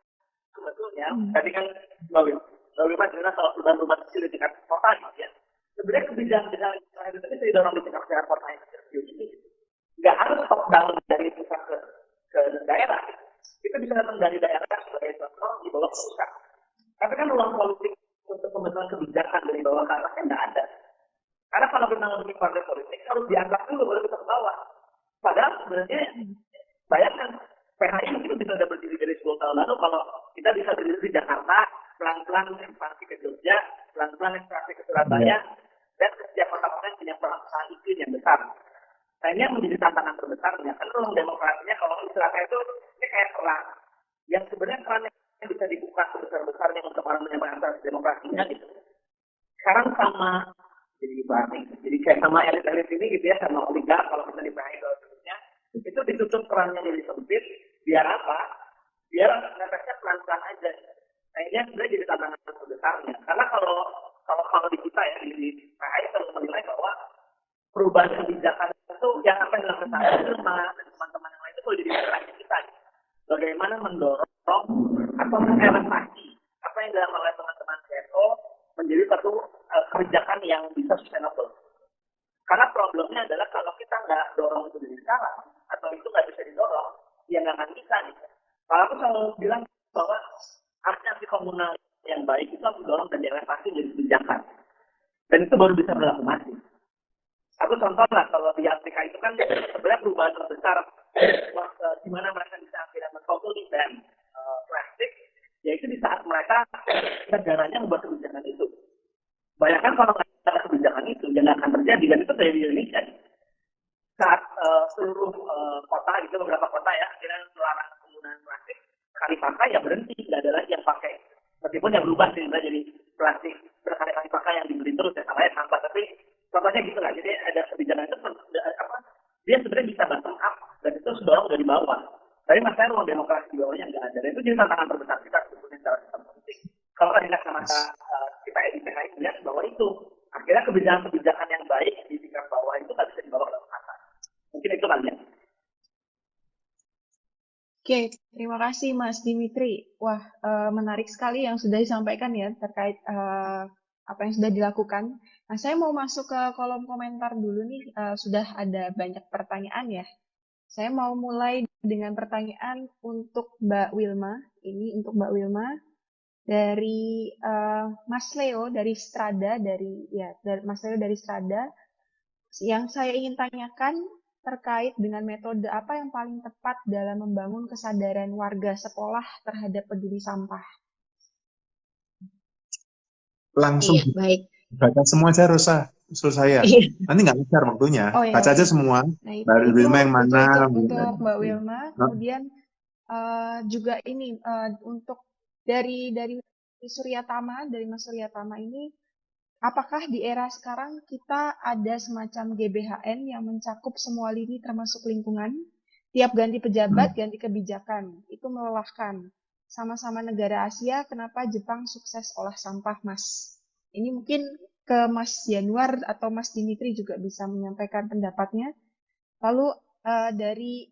sebetulnya hmm. tadi kan Mbak Wim, Mbak Wim jelas kalau rumah-rumah kecil di tingkat kota gitu ya sebenarnya kebijakan-kebijakan itu tadi saya dorong di tingkat kota yang kecil ini nggak harus top down dari pusat ke, ke daerah itu bisa datang dari daerah sebagai contoh di bawah pusat tapi kan ruang politik untuk pembentukan kebijakan dari bawah ke atas kan nggak ada karena kalau mau bikin partai politik harus diangkat dulu baru kita ke bawah padahal sebenarnya bayangkan PHI mungkin bisa ada berdiri dari 10 tahun lalu kalau kita bisa berdiri di Jakarta pelan-pelan ekspansi ke Jogja pelan-pelan ekspansi ke Surabaya yeah dan setiap kota-kota punya pelaksanaan iklim yang besar. Nah ini yang menjadi tantangan terbesarnya. Kan ruang demokrasinya kalau istilahnya itu ini kayak perang. Yang sebenarnya peran yang bisa dibuka sebesar-besarnya untuk orang menyampaikan demokrasinya gitu. Sekarang sama jadi batik. Jadi kayak sama elit-elit ini gitu ya, sama oligark kalau kita di PHI sebetulnya itu ditutup perannya jadi sempit. Biar apa? Biar efeknya pelan-pelan aja. Nah ini yang sebenarnya jadi tantangan terbesarnya. Karena kalau kalau kalau di kita ya di, PHI selalu menilai bahwa perubahan kebijakan itu yang apa yang dilakukan saya itu sama teman-teman yang lain itu perlu jadi perhatian kita. Bagaimana mendorong atau mengimplementasi apa yang dilakukan oleh teman-teman CSO menjadi satu uh, kebijakan yang bisa sustainable. Karena problemnya adalah kalau kita nggak dorong itu dari sekarang atau itu nggak bisa didorong, ya nggak akan bisa. Gitu. Kalau aku selalu bilang bahwa aksi komunal yang baik itu harus didorong dan direlevasi jadi kebijakan. Dan itu baru bisa berlaku masif. Aku contoh lah, kalau di Afrika itu kan sebenarnya perubahan terbesar eh, di mana mereka bisa akhirnya mentotally ban uh, plastik, yaitu di saat mereka negaranya membuat kebijakan itu. Bayangkan kalau nggak ada kebijakan itu, jangan akan terjadi. Dan itu terjadi di Indonesia. Saat uh, seluruh uh, kota, gitu beberapa kota ya, akhirnya melarang penggunaan plastik, kali pakai ya berhenti, tidak ada lagi yang pakai meskipun yang berubah sih jadi plastik berkali-kali pakai yang dibeli terus ya sama ya sampah tapi contohnya gitu lah jadi ada kebijakan itu apa dia sebenarnya bisa bottom up dan itu dorong dari bawah tapi masalahnya ruang demokrasi di bawahnya nggak ada dan itu jadi tantangan terbesar kita sebetulnya secara sistem politik kalau kan ingat sama uh, kita di PKI melihat bahwa itu akhirnya kebijakan-kebijakan yang baik di tingkat bawah itu nggak bisa dibawa ke atas mungkin itu kalian Oke, terima kasih Mas Dimitri. Wah, uh, menarik sekali yang sudah disampaikan ya terkait uh, apa yang sudah dilakukan. Nah, saya mau masuk ke kolom komentar dulu nih. Uh, sudah ada banyak pertanyaan ya. Saya mau mulai dengan pertanyaan untuk Mbak Wilma. Ini untuk Mbak Wilma dari Mas Leo dari Strada dari ya dari Mas Leo dari Strada. Yang saya ingin tanyakan terkait dengan metode apa yang paling tepat dalam membangun kesadaran warga sekolah terhadap peduli sampah. Langsung iya, baik. baca semua aja Rosa, usul saya. Iya. Nanti nggak besar waktunya. Oh, iya, baca aja semua. Nah, itu, Mbak Wilma yang mana? Untuk, untuk Mbak Wilma, kemudian uh, juga ini uh, untuk dari dari Surya Tama, dari Mas Surya Tama ini Apakah di era sekarang kita ada semacam GBHN yang mencakup semua lini termasuk lingkungan? Tiap ganti pejabat, hmm. ganti kebijakan. Itu melelahkan. Sama-sama negara Asia, kenapa Jepang sukses olah sampah, Mas? Ini mungkin ke Mas Januar atau Mas Dimitri juga bisa menyampaikan pendapatnya. Lalu uh, dari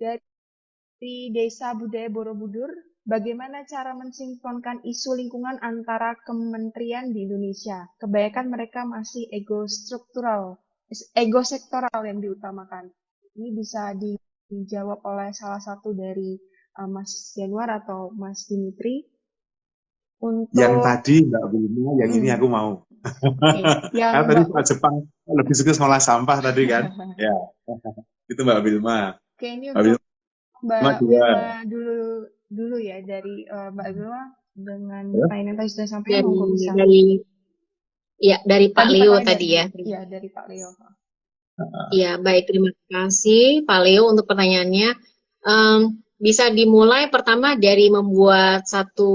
dari Desa Budaya Borobudur, bagaimana cara mensinkronkan isu lingkungan antara kementerian di Indonesia? Kebanyakan mereka masih ego struktural, ego sektoral yang diutamakan. Ini bisa dijawab oleh salah satu dari uh, Mas Januar atau Mas Dimitri. Untuk... Yang tadi Mbak Wilma, yang hmm. ini aku mau. Okay. yang tadi Mbak Jepang lebih suka ngolah sampah tadi kan. ya, itu Mbak Wilma. Oke, ini Mbak untuk Mbak Wilma dulu dulu ya dari uh, Mbak Wilma dengan ya? tadi sudah sampai dari, bisa. Dari, ya dari Pak Leo tadi ya. Iya dari Pak Leo. Iya baik terima kasih Pak Leo untuk pertanyaannya. Um, bisa dimulai pertama dari membuat satu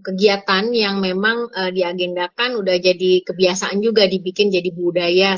kegiatan yang memang uh, diagendakan udah jadi kebiasaan juga dibikin jadi budaya.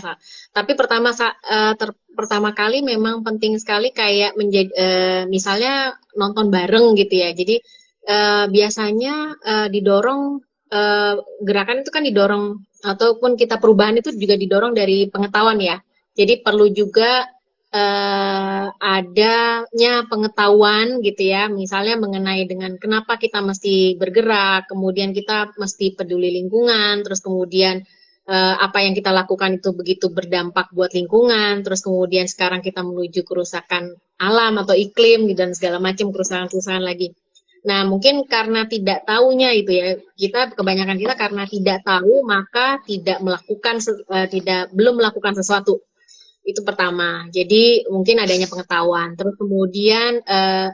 Tapi pertama uh, ter, pertama kali memang penting sekali kayak menjadi uh, misalnya nonton bareng gitu ya. Jadi uh, biasanya uh, didorong uh, gerakan itu kan didorong ataupun kita perubahan itu juga didorong dari pengetahuan ya. Jadi perlu juga uh, adanya pengetahuan gitu ya, misalnya mengenai dengan kenapa kita mesti bergerak, kemudian kita mesti peduli lingkungan, terus kemudian uh, apa yang kita lakukan itu begitu berdampak buat lingkungan, terus kemudian sekarang kita menuju kerusakan alam atau iklim gitu, dan segala macam kerusakan-kerusakan lagi. Nah, mungkin karena tidak tahunya itu ya, kita kebanyakan kita karena tidak tahu maka tidak melakukan uh, tidak belum melakukan sesuatu itu pertama. Jadi mungkin adanya pengetahuan. Terus kemudian uh,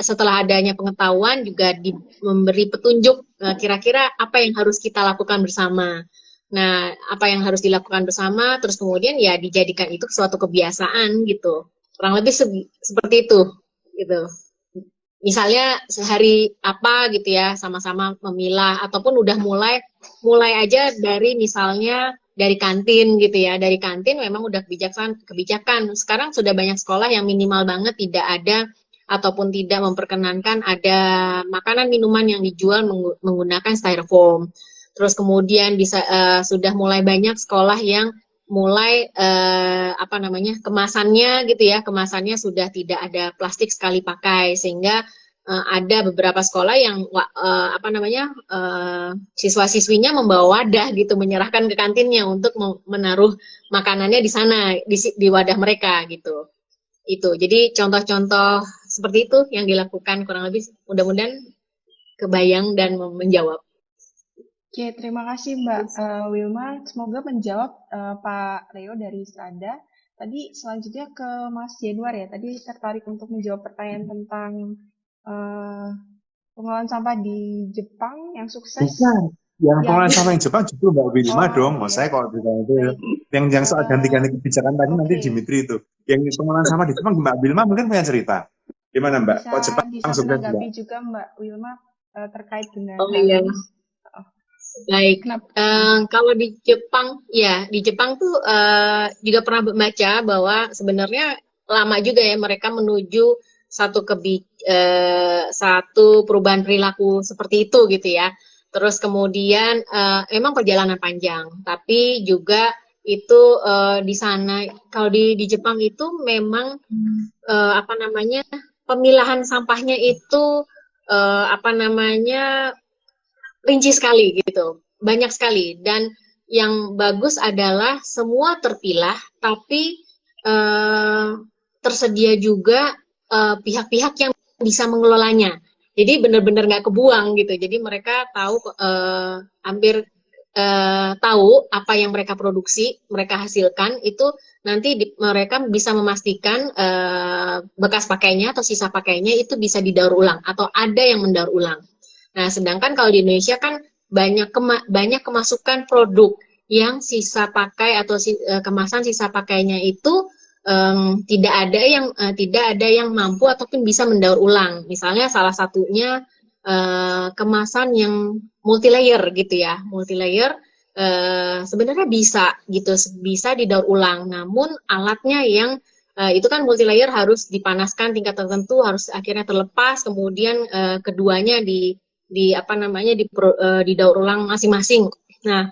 setelah adanya pengetahuan juga di, memberi petunjuk kira kira-kira apa yang harus kita lakukan bersama. Nah, apa yang harus dilakukan bersama, terus kemudian ya dijadikan itu suatu kebiasaan gitu. Kurang lebih se seperti itu gitu. Misalnya sehari apa gitu ya, sama-sama memilah ataupun udah mulai mulai aja dari misalnya dari kantin gitu ya. Dari kantin memang udah kebijakan kebijakan. Sekarang sudah banyak sekolah yang minimal banget tidak ada ataupun tidak memperkenankan ada makanan minuman yang dijual menggunakan styrofoam. Terus kemudian bisa uh, sudah mulai banyak sekolah yang mulai uh, apa namanya kemasannya gitu ya. Kemasannya sudah tidak ada plastik sekali pakai sehingga uh, ada beberapa sekolah yang uh, apa namanya uh, siswa-siswinya membawa wadah gitu menyerahkan ke kantinnya untuk menaruh makanannya di sana di, di wadah mereka gitu itu jadi contoh-contoh seperti itu yang dilakukan kurang lebih mudah-mudahan kebayang dan menjawab. Oke, terima kasih Mbak uh, Wilma. Semoga menjawab uh, Pak Leo dari Strada. Tadi selanjutnya ke Mas Januar ya. Tadi tertarik untuk menjawab pertanyaan tentang uh, pengelolaan sampah di Jepang yang sukses. Bukan. Yang ya, pengelolaan sampah yang Jepang justru Mbak Wilma oh, dong. Iya. saya kalau ditanya itu yang yang soal ganti-ganti kebijakan tadi okay. nanti Dimitri itu. Yang pengelolaan sampah di Jepang Mbak Wilma mungkin punya cerita. Gimana Mbak? Bisa, kok Jepang bisa sukses juga Mbak Wilma uh, terkait dengan Oh iya. Oh. Baik. Uh, kalau di Jepang, ya di Jepang tuh uh, juga pernah baca bahwa sebenarnya lama juga ya mereka menuju satu kebi eh, satu perubahan perilaku seperti itu gitu ya. Terus kemudian eh, emang perjalanan panjang, tapi juga itu eh, di sana kalau di di Jepang itu memang eh, apa namanya pemilahan sampahnya itu eh, apa namanya rinci sekali gitu, banyak sekali dan yang bagus adalah semua terpilah tapi eh, tersedia juga pihak-pihak uh, yang bisa mengelolanya. Jadi benar-benar nggak kebuang gitu. Jadi mereka tahu uh, hampir uh, tahu apa yang mereka produksi, mereka hasilkan itu nanti di, mereka bisa memastikan uh, bekas pakainya atau sisa pakainya itu bisa didaur ulang atau ada yang mendaur ulang. Nah, sedangkan kalau di Indonesia kan banyak kema banyak kemasukan produk yang sisa pakai atau si, uh, kemasan sisa pakainya itu um, tidak ada yang uh, tidak ada yang mampu ataupun bisa mendaur ulang. Misalnya salah satunya uh, kemasan yang multi layer gitu ya, multi layer uh, sebenarnya bisa gitu, bisa didaur ulang. Namun alatnya yang uh, itu kan multi layer harus dipanaskan tingkat tertentu, harus akhirnya terlepas, kemudian uh, keduanya di di apa namanya di uh, didaur ulang masing-masing. Nah,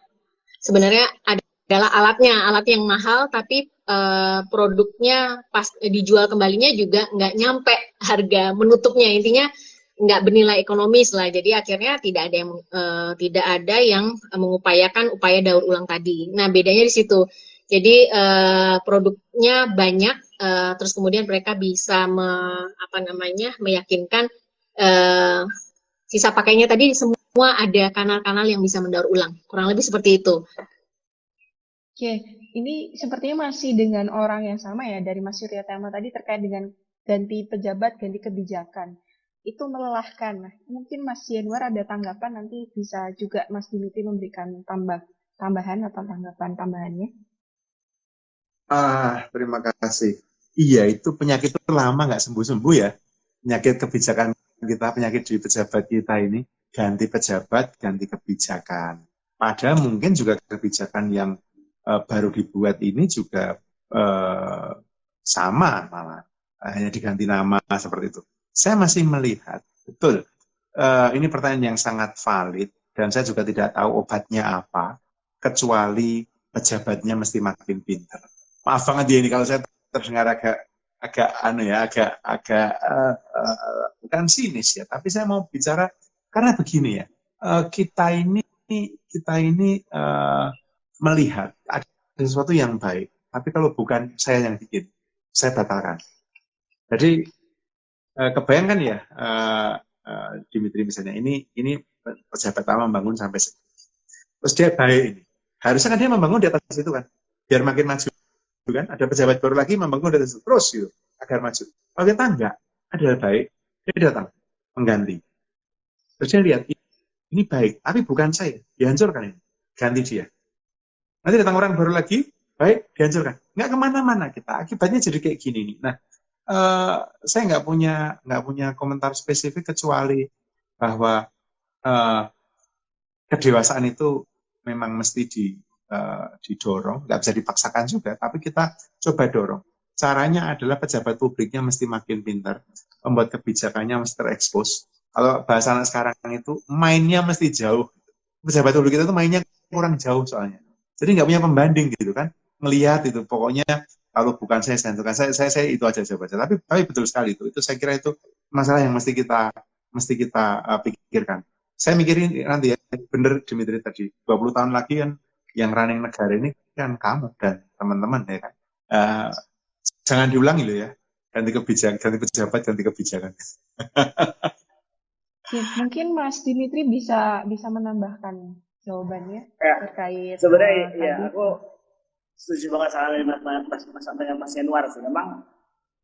sebenarnya ada adalah alatnya, alat yang mahal tapi uh, produknya pas dijual kembalinya juga nggak nyampe harga menutupnya intinya nggak bernilai ekonomis lah. Jadi akhirnya tidak ada yang uh, tidak ada yang mengupayakan upaya daur ulang tadi. Nah bedanya di situ. Jadi uh, produknya banyak, uh, terus kemudian mereka bisa me, apa namanya meyakinkan uh, sisa pakainya tadi semua ada kanal-kanal yang bisa mendaur ulang. Kurang lebih seperti itu. Oke, ini sepertinya masih dengan orang yang sama ya dari Mas Surya Tama tadi terkait dengan ganti pejabat, ganti kebijakan. Itu melelahkan. Nah, mungkin Mas Yanuar ada tanggapan nanti bisa juga Mas Dimitri memberikan tambah tambahan atau tanggapan tambahannya. Ah, terima kasih. Iya, itu penyakit itu lama nggak sembuh-sembuh ya. Penyakit kebijakan kita, penyakit di pejabat kita ini ganti pejabat, ganti kebijakan. Padahal mungkin juga kebijakan yang uh, baru dibuat ini juga uh, sama malah hanya diganti nama seperti itu. Saya masih melihat betul uh, ini pertanyaan yang sangat valid dan saya juga tidak tahu obatnya apa kecuali pejabatnya mesti makin pintar. Maaf banget dia ini kalau saya terdengar agak agak anu ya agak agak uh, uh, bukan sinis ya tapi saya mau bicara karena begini ya uh, kita ini kita ini uh, melihat ada sesuatu yang baik, tapi kalau bukan saya yang bikin, saya batalkan. Jadi eh, kebayangkan ya, eh, eh, Dimitri misalnya, ini ini pejabat pertama membangun sampai terus dia baik ini. Harusnya kan dia membangun di atas itu kan, biar makin maju kan. Ada pejabat baru lagi membangun di atas itu terus gitu, agar maju. Kalau kita enggak, adalah baik, dia datang mengganti. Terus dia lihat ini baik, tapi bukan saya, dihancurkan ini, ganti dia. Nanti datang orang baru lagi, baik, dihancurkan. Nggak ke mana-mana kita. Akibatnya jadi kayak gini nih. Nah, uh, saya nggak punya nggak punya komentar spesifik kecuali bahwa uh, kedewasaan itu memang mesti di, uh, didorong, nggak bisa dipaksakan juga, tapi kita coba dorong. Caranya adalah pejabat publiknya mesti makin pintar, membuat kebijakannya mesti terekspos. Kalau bahasa sekarang itu mainnya mesti jauh. Pejabat publik itu mainnya kurang jauh soalnya. Jadi nggak punya pembanding gitu kan. Melihat itu pokoknya kalau bukan saya saya saya, saya, saya itu aja saya baca. Tapi tapi betul sekali itu. Itu saya kira itu masalah yang mesti kita mesti kita uh, pikirkan. Saya mikirin nanti ya, bener Dimitri tadi, 20 tahun lagi kan yang running negara ini kan kamu dan teman-teman ya kan. Uh, jangan diulangi loh ya. Ganti kebijakan, ganti pejabat, ganti kebijakan. Oke, mungkin Mas Dimitri bisa bisa menambahkan jawabannya ya, terkait sebenarnya uh, ya aku setuju banget sama mas mas mas dengan mas Yanuar sih. Memang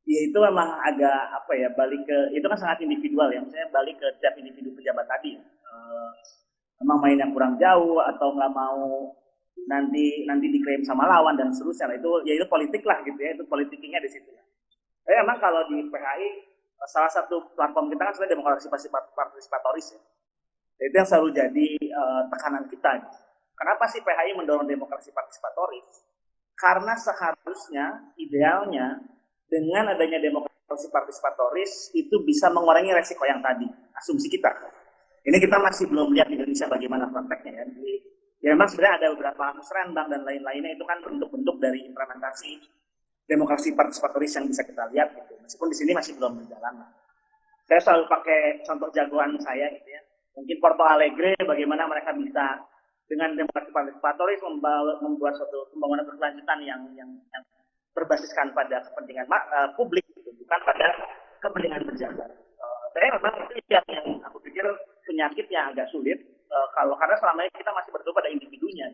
ya itu memang agak apa ya balik ke itu kan sangat individual ya. Saya balik ke tiap individu pejabat tadi. Uh, memang main yang kurang jauh atau nggak mau nanti nanti diklaim sama lawan dan seterusnya itu ya itu politik lah gitu ya. Itu politiknya di situ. Ya. Tapi memang kalau di PHI salah satu platform kita kan sebenarnya demokrasi partisipatoris ya itu yang selalu jadi uh, tekanan kita. Kenapa sih PHI mendorong demokrasi partisipatoris? Karena seharusnya, idealnya, dengan adanya demokrasi partisipatoris itu bisa mengurangi resiko yang tadi, asumsi kita. Ini kita masih belum lihat di Indonesia bagaimana prakteknya ya. Jadi, ya memang sebenarnya ada beberapa musrenbang dan lain-lainnya itu kan bentuk-bentuk dari implementasi demokrasi partisipatoris yang bisa kita lihat gitu. Meskipun di sini masih belum berjalan. Saya selalu pakai contoh jagoan saya gitu ya mungkin Porto Alegre bagaimana mereka bisa dengan demokrasi partisipatoris membuat suatu pembangunan berkelanjutan yang yang, yang berbasiskan pada kepentingan uh, publik gitu, bukan pada kepentingan pejabat. Uh, saya memang itu yang, yang aku pikir penyakit yang agak sulit uh, kalau karena selama ini kita masih berdoa pada individunya.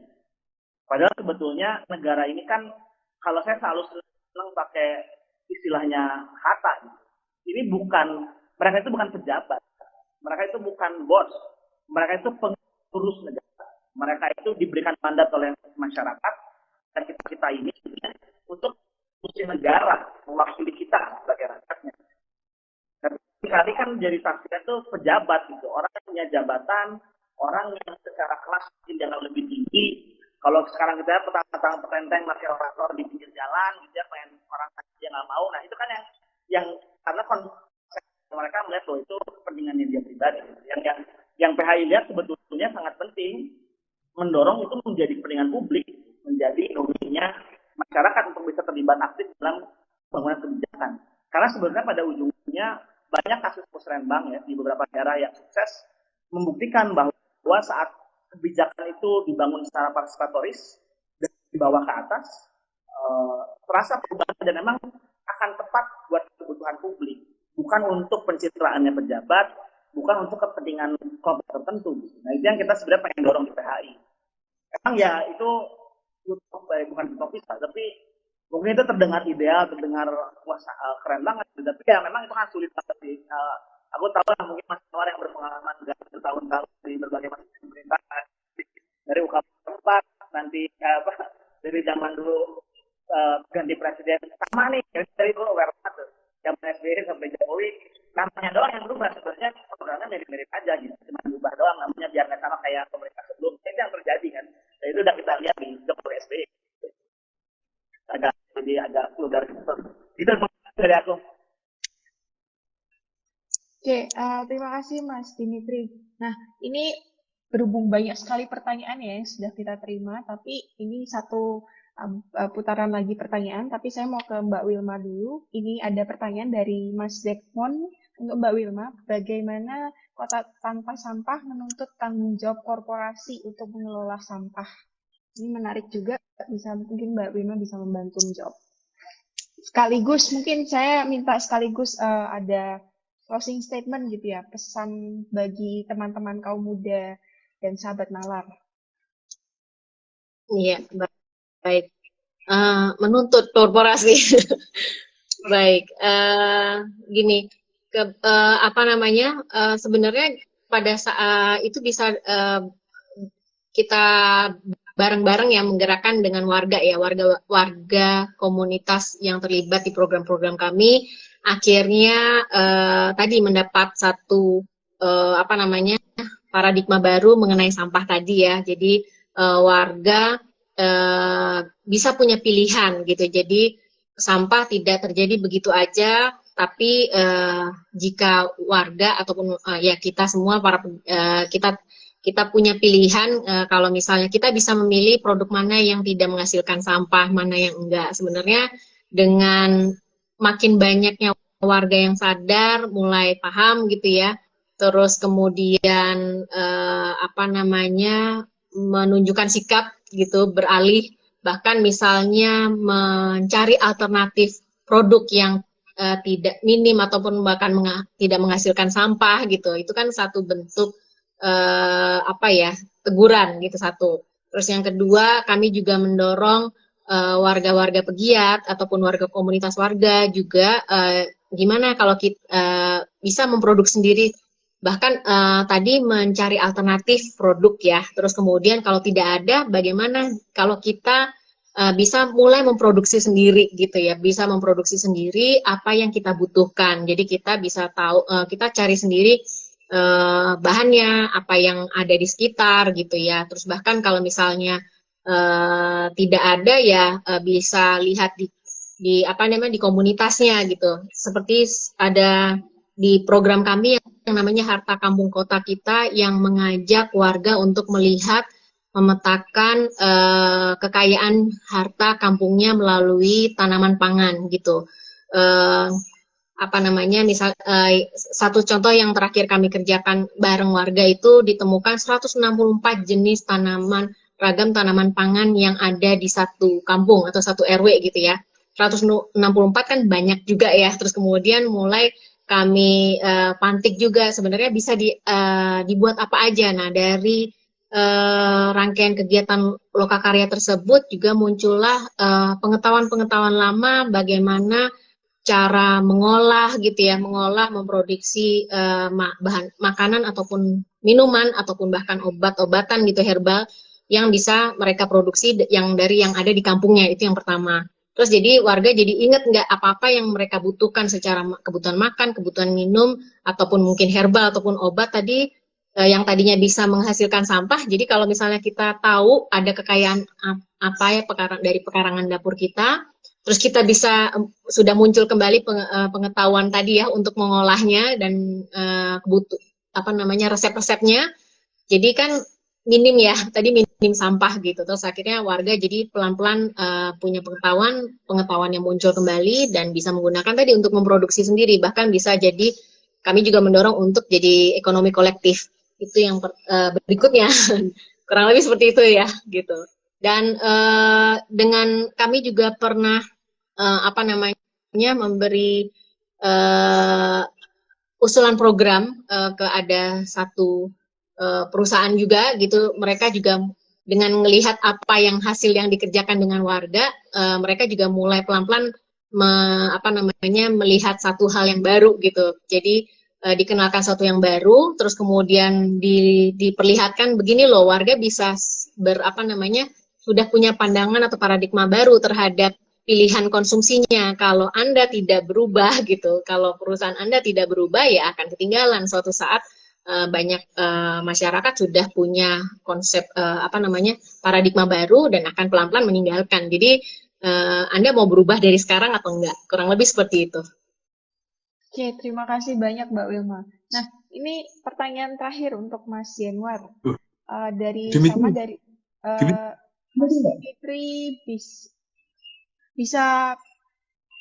Padahal sebetulnya negara ini kan kalau saya selalu senang pakai istilahnya kata gitu. Ini bukan mereka itu bukan pejabat, mereka itu bukan bos, mereka itu pengurus negara. Mereka itu diberikan mandat oleh masyarakat dan kita kita ini untuk fungsi negara mewakili kita sebagai rakyatnya. Tapi kali kan jadi saksinya itu pejabat gitu, orang yang punya jabatan, orang yang secara kelas jangan lebih tinggi. Kalau sekarang kita petang-petang petenteng masih orator di pinggir jalan, gitu ya, pengen orang aja nggak mau. Nah itu kan yang yang karena mereka melihat bahwa itu kepentingannya dia pribadi. Yang yang yang PHI lihat sebetulnya sangat penting mendorong itu menjadi kepentingan publik, menjadi nominya masyarakat untuk bisa terlibat aktif dalam pembangunan kebijakan. Karena sebenarnya pada ujungnya banyak kasus musrenbang ya di beberapa daerah yang sukses membuktikan bahwa saat kebijakan itu dibangun secara partisipatoris dan di bawah ke atas uh, terasa perubahan dan memang akan tepat buat kebutuhan publik bukan untuk pencitraannya pejabat bukan untuk kepentingan kelompok tertentu. Nah itu yang kita sebenarnya pengen dorong di PHI emang ya itu eh, bukan utopis tapi mungkin itu terdengar ideal terdengar wah uh, keren banget tapi ya memang itu kan sulit banget sih. Uh, aku tahu lah mungkin mas orang yang berpengalaman bertahun-tahun di berbagai macam pemerintahan dari UKP tempat nanti apa dari zaman dulu ganti presiden sama nih dari dulu aware zaman SBY sampai Jokowi namanya doang yang berubah. Sebenarnya programnya mirip-mirip aja gitu. Cuma berubah doang namanya biar nggak sama kayak pemerintah sebelum. Itu yang terjadi kan. Dan itu udah kita lihat di Jokowi SBY agak jadi agak gitu itu dari aku. Oke, uh, terima kasih Mas Dimitri. Nah, ini berhubung banyak sekali pertanyaan ya yang sudah kita terima, tapi ini satu putaran lagi pertanyaan, tapi saya mau ke Mbak Wilma dulu. Ini ada pertanyaan dari Mas Dekmon untuk Mbak Wilma, bagaimana kota tanpa sampah menuntut tanggung jawab korporasi untuk mengelola sampah? Ini menarik juga, bisa mungkin Mbak Wilma bisa membantu menjawab. Sekaligus mungkin saya minta sekaligus uh, ada closing statement gitu ya, pesan bagi teman-teman kaum muda dan sahabat nalar. Iya, baik. Uh, menuntut korporasi. baik, uh, gini, ke, uh, apa namanya? Uh, sebenarnya pada saat itu bisa uh, kita bareng-bareng ya menggerakkan dengan warga ya warga warga komunitas yang terlibat di program-program kami akhirnya uh, tadi mendapat satu uh, apa namanya paradigma baru mengenai sampah tadi ya. Jadi uh, warga uh, bisa punya pilihan gitu. Jadi sampah tidak terjadi begitu aja, tapi uh, jika warga ataupun uh, ya kita semua para kita kita punya pilihan uh, kalau misalnya kita bisa memilih produk mana yang tidak menghasilkan sampah, mana yang enggak. Sebenarnya dengan makin banyaknya warga yang sadar, mulai paham gitu ya. Terus kemudian eh, apa namanya menunjukkan sikap gitu, beralih bahkan misalnya mencari alternatif produk yang uh, tidak minim ataupun bahkan menga tidak menghasilkan sampah gitu. Itu kan satu bentuk uh, apa ya teguran gitu satu. Terus yang kedua kami juga mendorong Eh, warga-warga uh, pegiat ataupun warga komunitas warga juga uh, gimana kalau kita uh, bisa memproduksi sendiri bahkan uh, tadi mencari alternatif produk ya. Terus kemudian kalau tidak ada bagaimana kalau kita uh, bisa mulai memproduksi sendiri gitu ya. Bisa memproduksi sendiri apa yang kita butuhkan. Jadi kita bisa tahu uh, kita cari sendiri uh, bahannya apa yang ada di sekitar gitu ya. Terus bahkan kalau misalnya uh, tidak ada ya uh, bisa lihat di di apa namanya di komunitasnya gitu. Seperti ada di program kami yang namanya Harta Kampung Kota kita yang mengajak warga untuk melihat memetakan uh, kekayaan harta kampungnya melalui tanaman pangan gitu. Uh, apa namanya misal uh, satu contoh yang terakhir kami kerjakan bareng warga itu ditemukan 164 jenis tanaman ragam tanaman pangan yang ada di satu kampung atau satu RW gitu ya. 164 kan banyak juga ya. Terus kemudian mulai kami uh, pantik juga sebenarnya bisa di, uh, dibuat apa aja. Nah, dari uh, rangkaian kegiatan lokakarya tersebut juga muncullah pengetahuan-pengetahuan uh, lama bagaimana cara mengolah gitu ya, mengolah, memproduksi uh, bahan makanan ataupun minuman ataupun bahkan obat-obatan gitu herbal yang bisa mereka produksi yang dari yang ada di kampungnya itu yang pertama. Terus jadi warga jadi ingat nggak apa-apa yang mereka butuhkan secara kebutuhan makan, kebutuhan minum, ataupun mungkin herbal ataupun obat tadi eh, yang tadinya bisa menghasilkan sampah. Jadi kalau misalnya kita tahu ada kekayaan apa ya pekarang, dari pekarangan dapur kita, terus kita bisa sudah muncul kembali eh, pengetahuan tadi ya untuk mengolahnya dan eh, kebutuh apa namanya resep-resepnya. Jadi kan minim ya, tadi minim sampah gitu. Terus akhirnya warga jadi pelan-pelan uh, punya pengetahuan, pengetahuan yang muncul kembali dan bisa menggunakan tadi untuk memproduksi sendiri. Bahkan bisa jadi kami juga mendorong untuk jadi ekonomi kolektif. Itu yang per, uh, berikutnya. Kurang lebih seperti itu ya, gitu. Dan uh, dengan kami juga pernah uh, apa namanya memberi uh, usulan program uh, ke ada satu uh, perusahaan juga gitu. Mereka juga dengan melihat apa yang hasil yang dikerjakan dengan warga uh, mereka juga mulai pelan-pelan me, apa namanya melihat satu hal yang baru gitu. Jadi uh, dikenalkan satu yang baru terus kemudian di, diperlihatkan begini loh warga bisa ber apa namanya sudah punya pandangan atau paradigma baru terhadap pilihan konsumsinya. Kalau Anda tidak berubah gitu, kalau perusahaan Anda tidak berubah ya akan ketinggalan suatu saat uh, banyak uh, masyarakat sudah punya konsep uh, apa namanya paradigma baru dan akan pelan-pelan meninggalkan. Jadi uh, Anda mau berubah dari sekarang atau enggak? Kurang lebih seperti itu. Oke, terima kasih banyak Mbak Wilma. Nah, ini pertanyaan terakhir untuk Mas Januar. Uh, dari Demi sama dari uh, Mas Dimitri bis bisa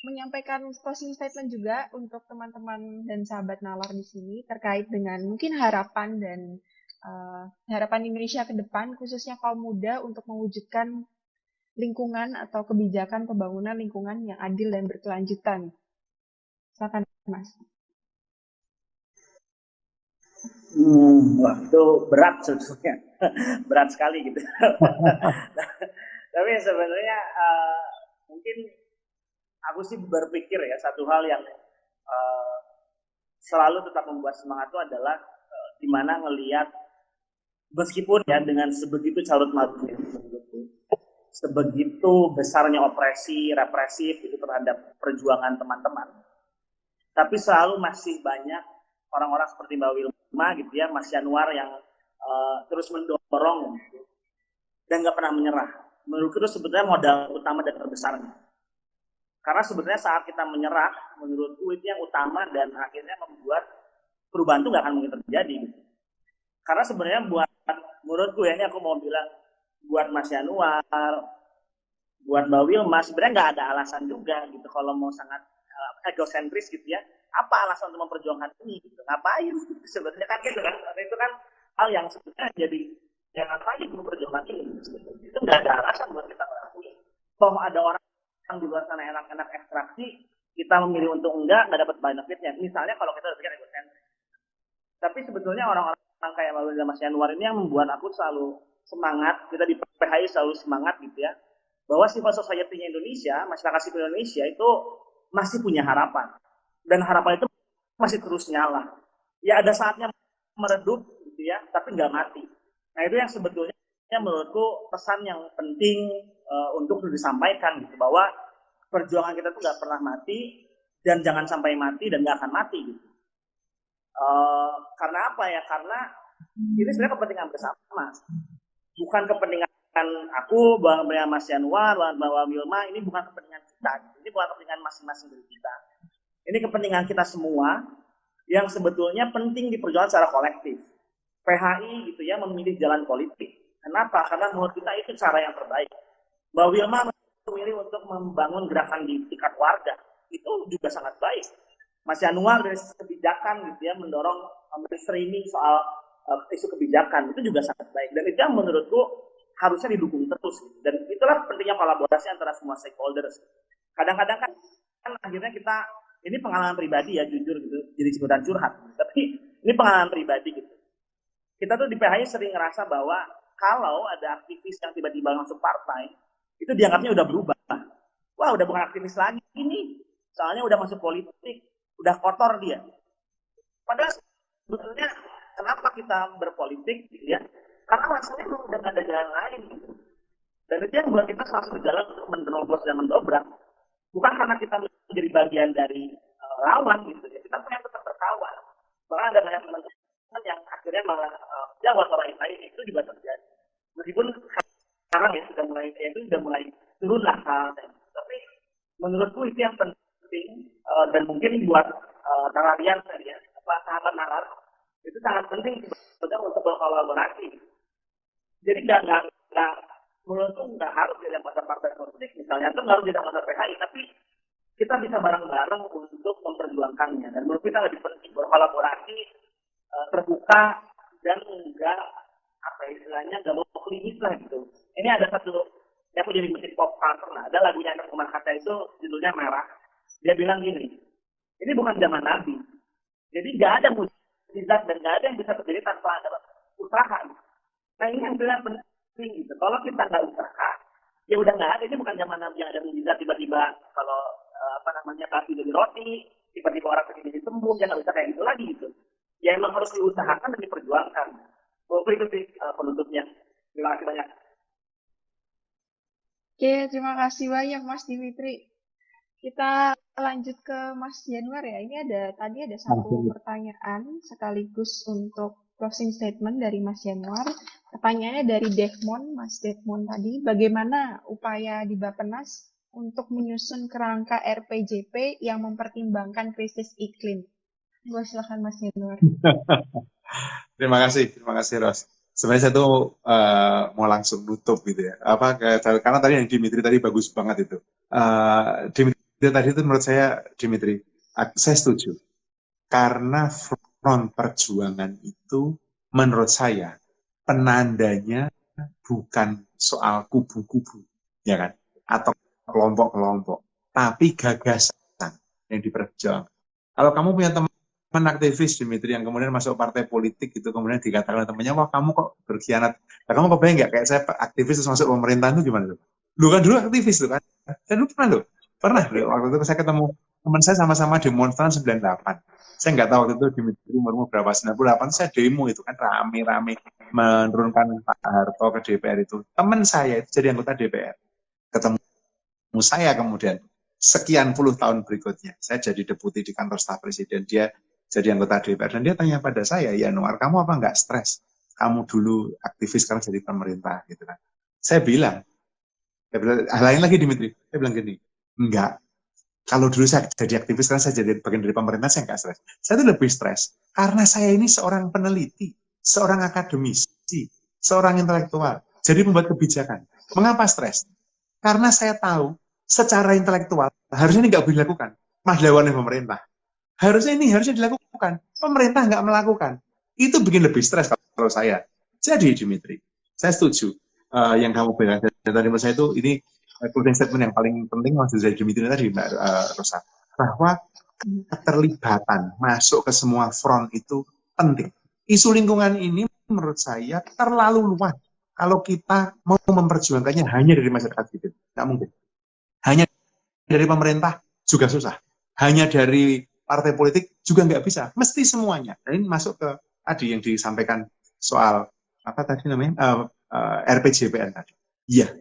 menyampaikan closing statement juga untuk teman-teman dan sahabat nalar di sini terkait dengan mungkin harapan dan uh, harapan Indonesia ke depan khususnya kaum muda untuk mewujudkan lingkungan atau kebijakan pembangunan lingkungan yang adil dan berkelanjutan. Silakan Mas. Hmm, wah itu berat sebetulnya, berat sekali gitu. Tapi sebenarnya uh, mungkin aku sih berpikir ya satu hal yang uh, selalu tetap membuat semangat itu adalah uh, di mana ngelihat meskipun ya dengan sebegitu carut marutnya sebegitu besarnya opresi represif itu terhadap perjuangan teman-teman tapi selalu masih banyak orang-orang seperti Mbak Wilma gitu ya Mas Januar yang uh, terus mendorong gitu, dan nggak pernah menyerah menurutku itu sebetulnya modal utama dan terbesarnya. Karena sebenarnya saat kita menyerah, menurutku itu yang utama dan akhirnya membuat perubahan itu nggak akan mungkin terjadi. Gitu. Karena sebenarnya buat menurutku ya ini aku mau bilang buat Mas Yanuar, buat Mbak Wilma sebenarnya nggak ada alasan juga gitu kalau mau sangat uh, egosentris gitu ya. Apa alasan untuk memperjuangkan ini? Gitu. Ngapain? sebenarnya kan gitu kan. Itu kan hal yang sebenarnya jadi jangan lagi memperjuangkan ini itu nggak ada alasan buat kita ngelakuin toh ada orang yang di luar sana enak-enak ekstraksi kita memilih untuk enggak nggak dapat benefitnya. Misalnya kalau kita berpikir egosentris tapi sebetulnya orang-orang kayak Mas Januar ini yang membuat aku selalu semangat kita di PHI selalu semangat gitu ya. Bahwa civil society-nya Indonesia masyarakat sipil Indonesia itu masih punya harapan. Dan harapan itu masih terus nyala. Ya ada saatnya meredup gitu ya tapi nggak mati. Nah itu yang sebetulnya menurutku pesan yang penting uh, untuk disampaikan gitu bahwa perjuangan kita tuh nggak pernah mati dan jangan sampai mati dan nggak akan mati gitu. Uh, karena apa ya? Karena ini sebenarnya kepentingan bersama, bukan kepentingan aku, bang Mas Januar, bang Wilma, ini bukan kepentingan kita, ini bukan kepentingan masing-masing dari kita. Ini kepentingan kita semua yang sebetulnya penting diperjuangkan secara kolektif. PHI gitu ya memilih jalan politik. Kenapa? Karena menurut kita itu cara yang terbaik. Mbak Wilma memilih untuk membangun gerakan di tingkat warga. Itu juga sangat baik. Mas Januar dari kebijakan gitu ya mendorong streaming soal uh, isu kebijakan itu juga sangat baik dan itu yang menurutku harusnya didukung terus gitu. dan itulah pentingnya kolaborasi antara semua stakeholders kadang-kadang kan, kan akhirnya kita ini pengalaman pribadi ya jujur gitu jadi sebutan curhat tapi ini pengalaman pribadi gitu kita tuh di PHI sering ngerasa bahwa kalau ada aktivis yang tiba-tiba masuk partai, itu dianggapnya udah berubah. Wah, udah bukan aktivis lagi ini. Soalnya udah masuk politik, udah kotor dia. Padahal sebetulnya kenapa kita berpolitik ya? Karena rasanya udah gak ada jalan lain. Dan itu yang buat kita salah satu jalan untuk menerobos dan mendobrak. Bukan karena kita menjadi bagian dari uh, lawan gitu ya. Kita punya tetap berkawan. Bahkan ada banyak teman-teman yang akhirnya malah uh, ya orang lain itu juga terjadi meskipun sekarang ya sudah mulai ya itu sudah mulai turun lah tapi menurutku itu yang penting uh, dan mungkin buat uh, nararian tadi ya apa sahabat nalar itu sangat penting sebetulnya untuk berkolaborasi. Jadi nggak nggak nggak menurutku nggak harus jadi anggota partai politik misalnya atau nggak harus jadi anggota PKI tapi kita bisa bareng-bareng untuk memperjuangkannya. Dan menurut kita lebih penting berkolaborasi uh, terbuka dan enggak apa istilahnya nggak mau klinis lah gitu. Ini ada satu yang aku jadi musik pop culture lah. Ada lagunya Anak Umar Kata itu judulnya Merah. Dia bilang gini, ini bukan zaman Nabi. Jadi nggak ada mujizat dan nggak ada yang bisa terjadi tanpa ada usaha. Nah ini yang bilang penting gitu. Kalau kita nggak usaha, ya udah nggak ada. Ini bukan zaman Nabi yang ada mujizat tiba-tiba kalau uh, apa namanya kasih jadi roti, tiba-tiba orang sakit jadi sembuh, ya nggak bisa kayak gitu lagi gitu. Ya emang harus diusahakan dan diperjuangkan. Walaupun itu sih uh, penutupnya. Terima kasih banyak. Oke, terima kasih banyak Mas Dimitri. Kita lanjut ke Mas Januar ya. Ini ada tadi ada satu pertanyaan sekaligus untuk closing statement dari Mas Januar. Pertanyaannya dari Desmond, Mas Desmond tadi, bagaimana upaya di Bapenas untuk menyusun kerangka RPJP yang mempertimbangkan krisis iklim? Gue silakan Mas Januar. terima kasih, terima kasih Ros sebenarnya saya tuh uh, mau langsung nutup gitu ya. Apa karena tadi yang Dimitri tadi bagus banget itu. Uh, Dimitri tadi itu menurut saya Dimitri, saya setuju. Karena front perjuangan itu menurut saya penandanya bukan soal kubu-kubu, ya kan? Atau kelompok-kelompok, tapi gagasan yang diperjuangkan. Kalau kamu punya teman teman aktivis Dimitri yang kemudian masuk partai politik gitu kemudian dikatakan temannya wah kamu kok berkhianat. Nah, kamu kebayang nggak? Kayak saya aktivis terus masuk pemerintahan itu gimana tuh? Lu kan dulu aktivis tuh kan? Saya dulu pernah lo pernah lo waktu itu saya ketemu teman saya sama-sama demonstran 98 saya nggak tahu waktu itu Dimitri umur berapa 98 saya demo itu kan rame-rame menurunkan Pak Harto ke DPR itu. Teman saya itu jadi anggota DPR ketemu saya kemudian sekian puluh tahun berikutnya saya jadi deputi di kantor staf presiden. Dia jadi anggota DPR dan dia tanya pada saya, ya Noar, kamu apa nggak stres? Kamu dulu aktivis sekarang jadi pemerintah gitu kan. Saya bilang, saya bilang lain lagi Dimitri, saya bilang gini, enggak. Kalau dulu saya jadi aktivis, sekarang saya jadi bagian dari pemerintah, saya nggak stres. Saya itu lebih stres karena saya ini seorang peneliti, seorang akademisi, seorang intelektual, jadi membuat kebijakan. Mengapa stres? Karena saya tahu secara intelektual harusnya ini nggak boleh dilakukan. Mahlawannya pemerintah. Harusnya ini harusnya dilakukan. Pemerintah nggak melakukan. Itu bikin lebih stres kalau saya. Jadi Dimitri, saya setuju uh, yang kamu bilang tadi menurut saya itu ini closing statement yang paling penting maksud saya Dimitri tadi Mbak uh, Rosa bahwa keterlibatan masuk ke semua front itu penting. Isu lingkungan ini menurut saya terlalu luas kalau kita mau memperjuangkannya hanya dari masyarakat sipil. Nggak mungkin. Hanya dari pemerintah juga susah. Hanya dari partai politik juga nggak bisa. Mesti semuanya. Dan ini masuk ke tadi yang disampaikan soal apa tadi namanya uh, uh, RPJPN tadi. Iya,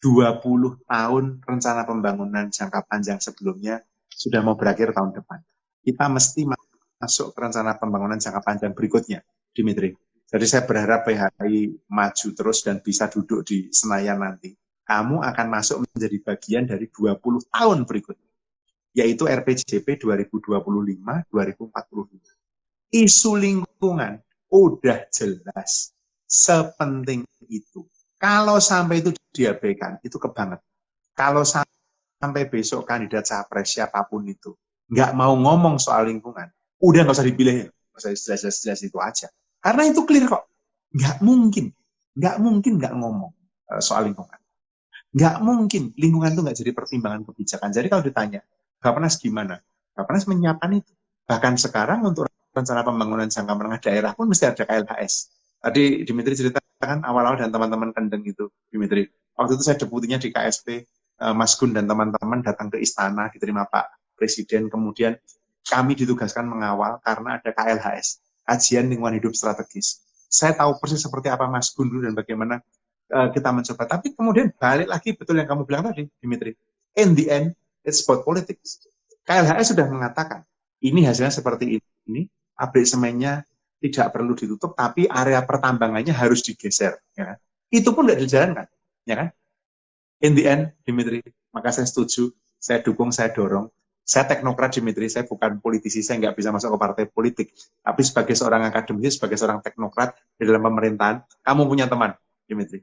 20 tahun rencana pembangunan jangka panjang sebelumnya sudah mau berakhir tahun depan. Kita mesti masuk ke rencana pembangunan jangka panjang berikutnya, Dimitri. Jadi saya berharap PHI maju terus dan bisa duduk di Senayan nanti. Kamu akan masuk menjadi bagian dari 20 tahun berikutnya yaitu RPJP 2025-2045. Isu lingkungan udah jelas sepenting itu. Kalau sampai itu diabaikan, itu kebanget. Kalau sampai besok kandidat capres siapa pun itu nggak mau ngomong soal lingkungan, udah nggak usah dipilih nggak usah jelas-jelas itu aja. Karena itu clear kok, nggak mungkin, nggak mungkin nggak ngomong eh, soal lingkungan. Nggak mungkin lingkungan itu nggak jadi pertimbangan kebijakan. Jadi kalau ditanya, Bapenas gimana? Bapenas menyiapkan itu. Bahkan sekarang untuk rencana pembangunan jangka menengah daerah pun mesti ada KLHS. Tadi Dimitri ceritakan awal-awal dan teman-teman kendeng itu, Dimitri. Waktu itu saya debutinya di KSP, eh, Mas Gun dan teman-teman datang ke istana, diterima Pak Presiden, kemudian kami ditugaskan mengawal karena ada KLHS, kajian lingkungan hidup strategis. Saya tahu persis seperti apa Mas Gun dulu dan bagaimana uh, kita mencoba. Tapi kemudian balik lagi betul yang kamu bilang tadi, Dimitri. In the end, It's about politics. KLHS sudah mengatakan, ini hasilnya seperti ini, pabrik semennya tidak perlu ditutup, tapi area pertambangannya harus digeser. Ya kan? Itu pun tidak dijalankan. Ya kan? In the end, Dimitri, maka saya setuju, saya dukung, saya dorong, Saya teknokrat Dimitri, saya bukan politisi, saya nggak bisa masuk ke partai politik. Tapi sebagai seorang akademisi, sebagai seorang teknokrat di dalam pemerintahan, kamu punya teman, Dimitri.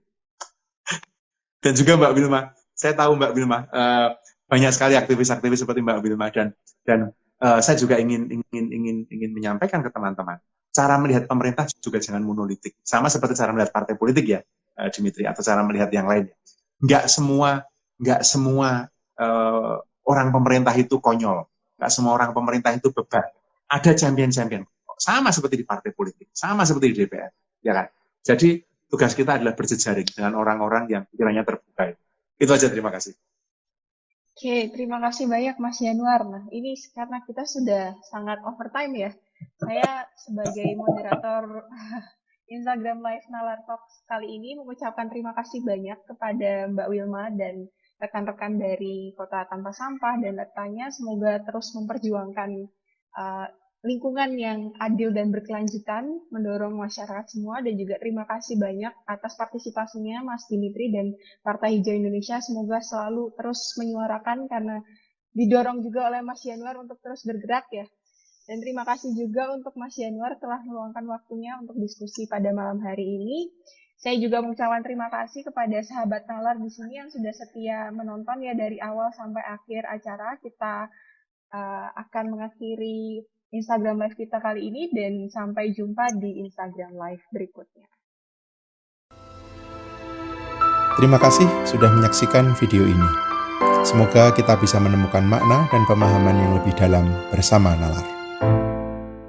Dan juga Mbak Wilma, saya tahu Mbak Wilma, uh, banyak sekali aktivis-aktivis seperti Mbak Wilma dan dan uh, saya juga ingin ingin ingin ingin menyampaikan ke teman-teman. Cara melihat pemerintah juga jangan monolitik. Sama seperti cara melihat partai politik ya uh, Dimitri atau cara melihat yang lainnya nggak semua nggak semua uh, orang pemerintah itu konyol. Nggak semua orang pemerintah itu beban ada champion-champion. Sama seperti di partai politik. Sama seperti di DPR ya kan? Jadi tugas kita adalah berjejaring dengan orang-orang yang pikirannya terbuka. Itu aja. Terima kasih Oke, terima kasih banyak Mas Januar. Nah, ini karena kita sudah sangat overtime ya. Saya sebagai moderator Instagram Live Nalar Talks kali ini mengucapkan terima kasih banyak kepada Mbak Wilma dan rekan-rekan dari Kota Tanpa Sampah dan letanya semoga terus memperjuangkan uh, lingkungan yang adil dan berkelanjutan, mendorong masyarakat semua, dan juga terima kasih banyak atas partisipasinya Mas Dimitri dan Partai Hijau Indonesia. Semoga selalu terus menyuarakan karena didorong juga oleh Mas Januar untuk terus bergerak ya. Dan terima kasih juga untuk Mas Januar telah meluangkan waktunya untuk diskusi pada malam hari ini. Saya juga mengucapkan terima kasih kepada sahabat nalar di sini yang sudah setia menonton ya dari awal sampai akhir acara. Kita uh, akan mengakhiri Instagram Live kita kali ini dan sampai jumpa di Instagram Live berikutnya. Terima kasih sudah menyaksikan video ini. Semoga kita bisa menemukan makna dan pemahaman yang lebih dalam bersama Nalar.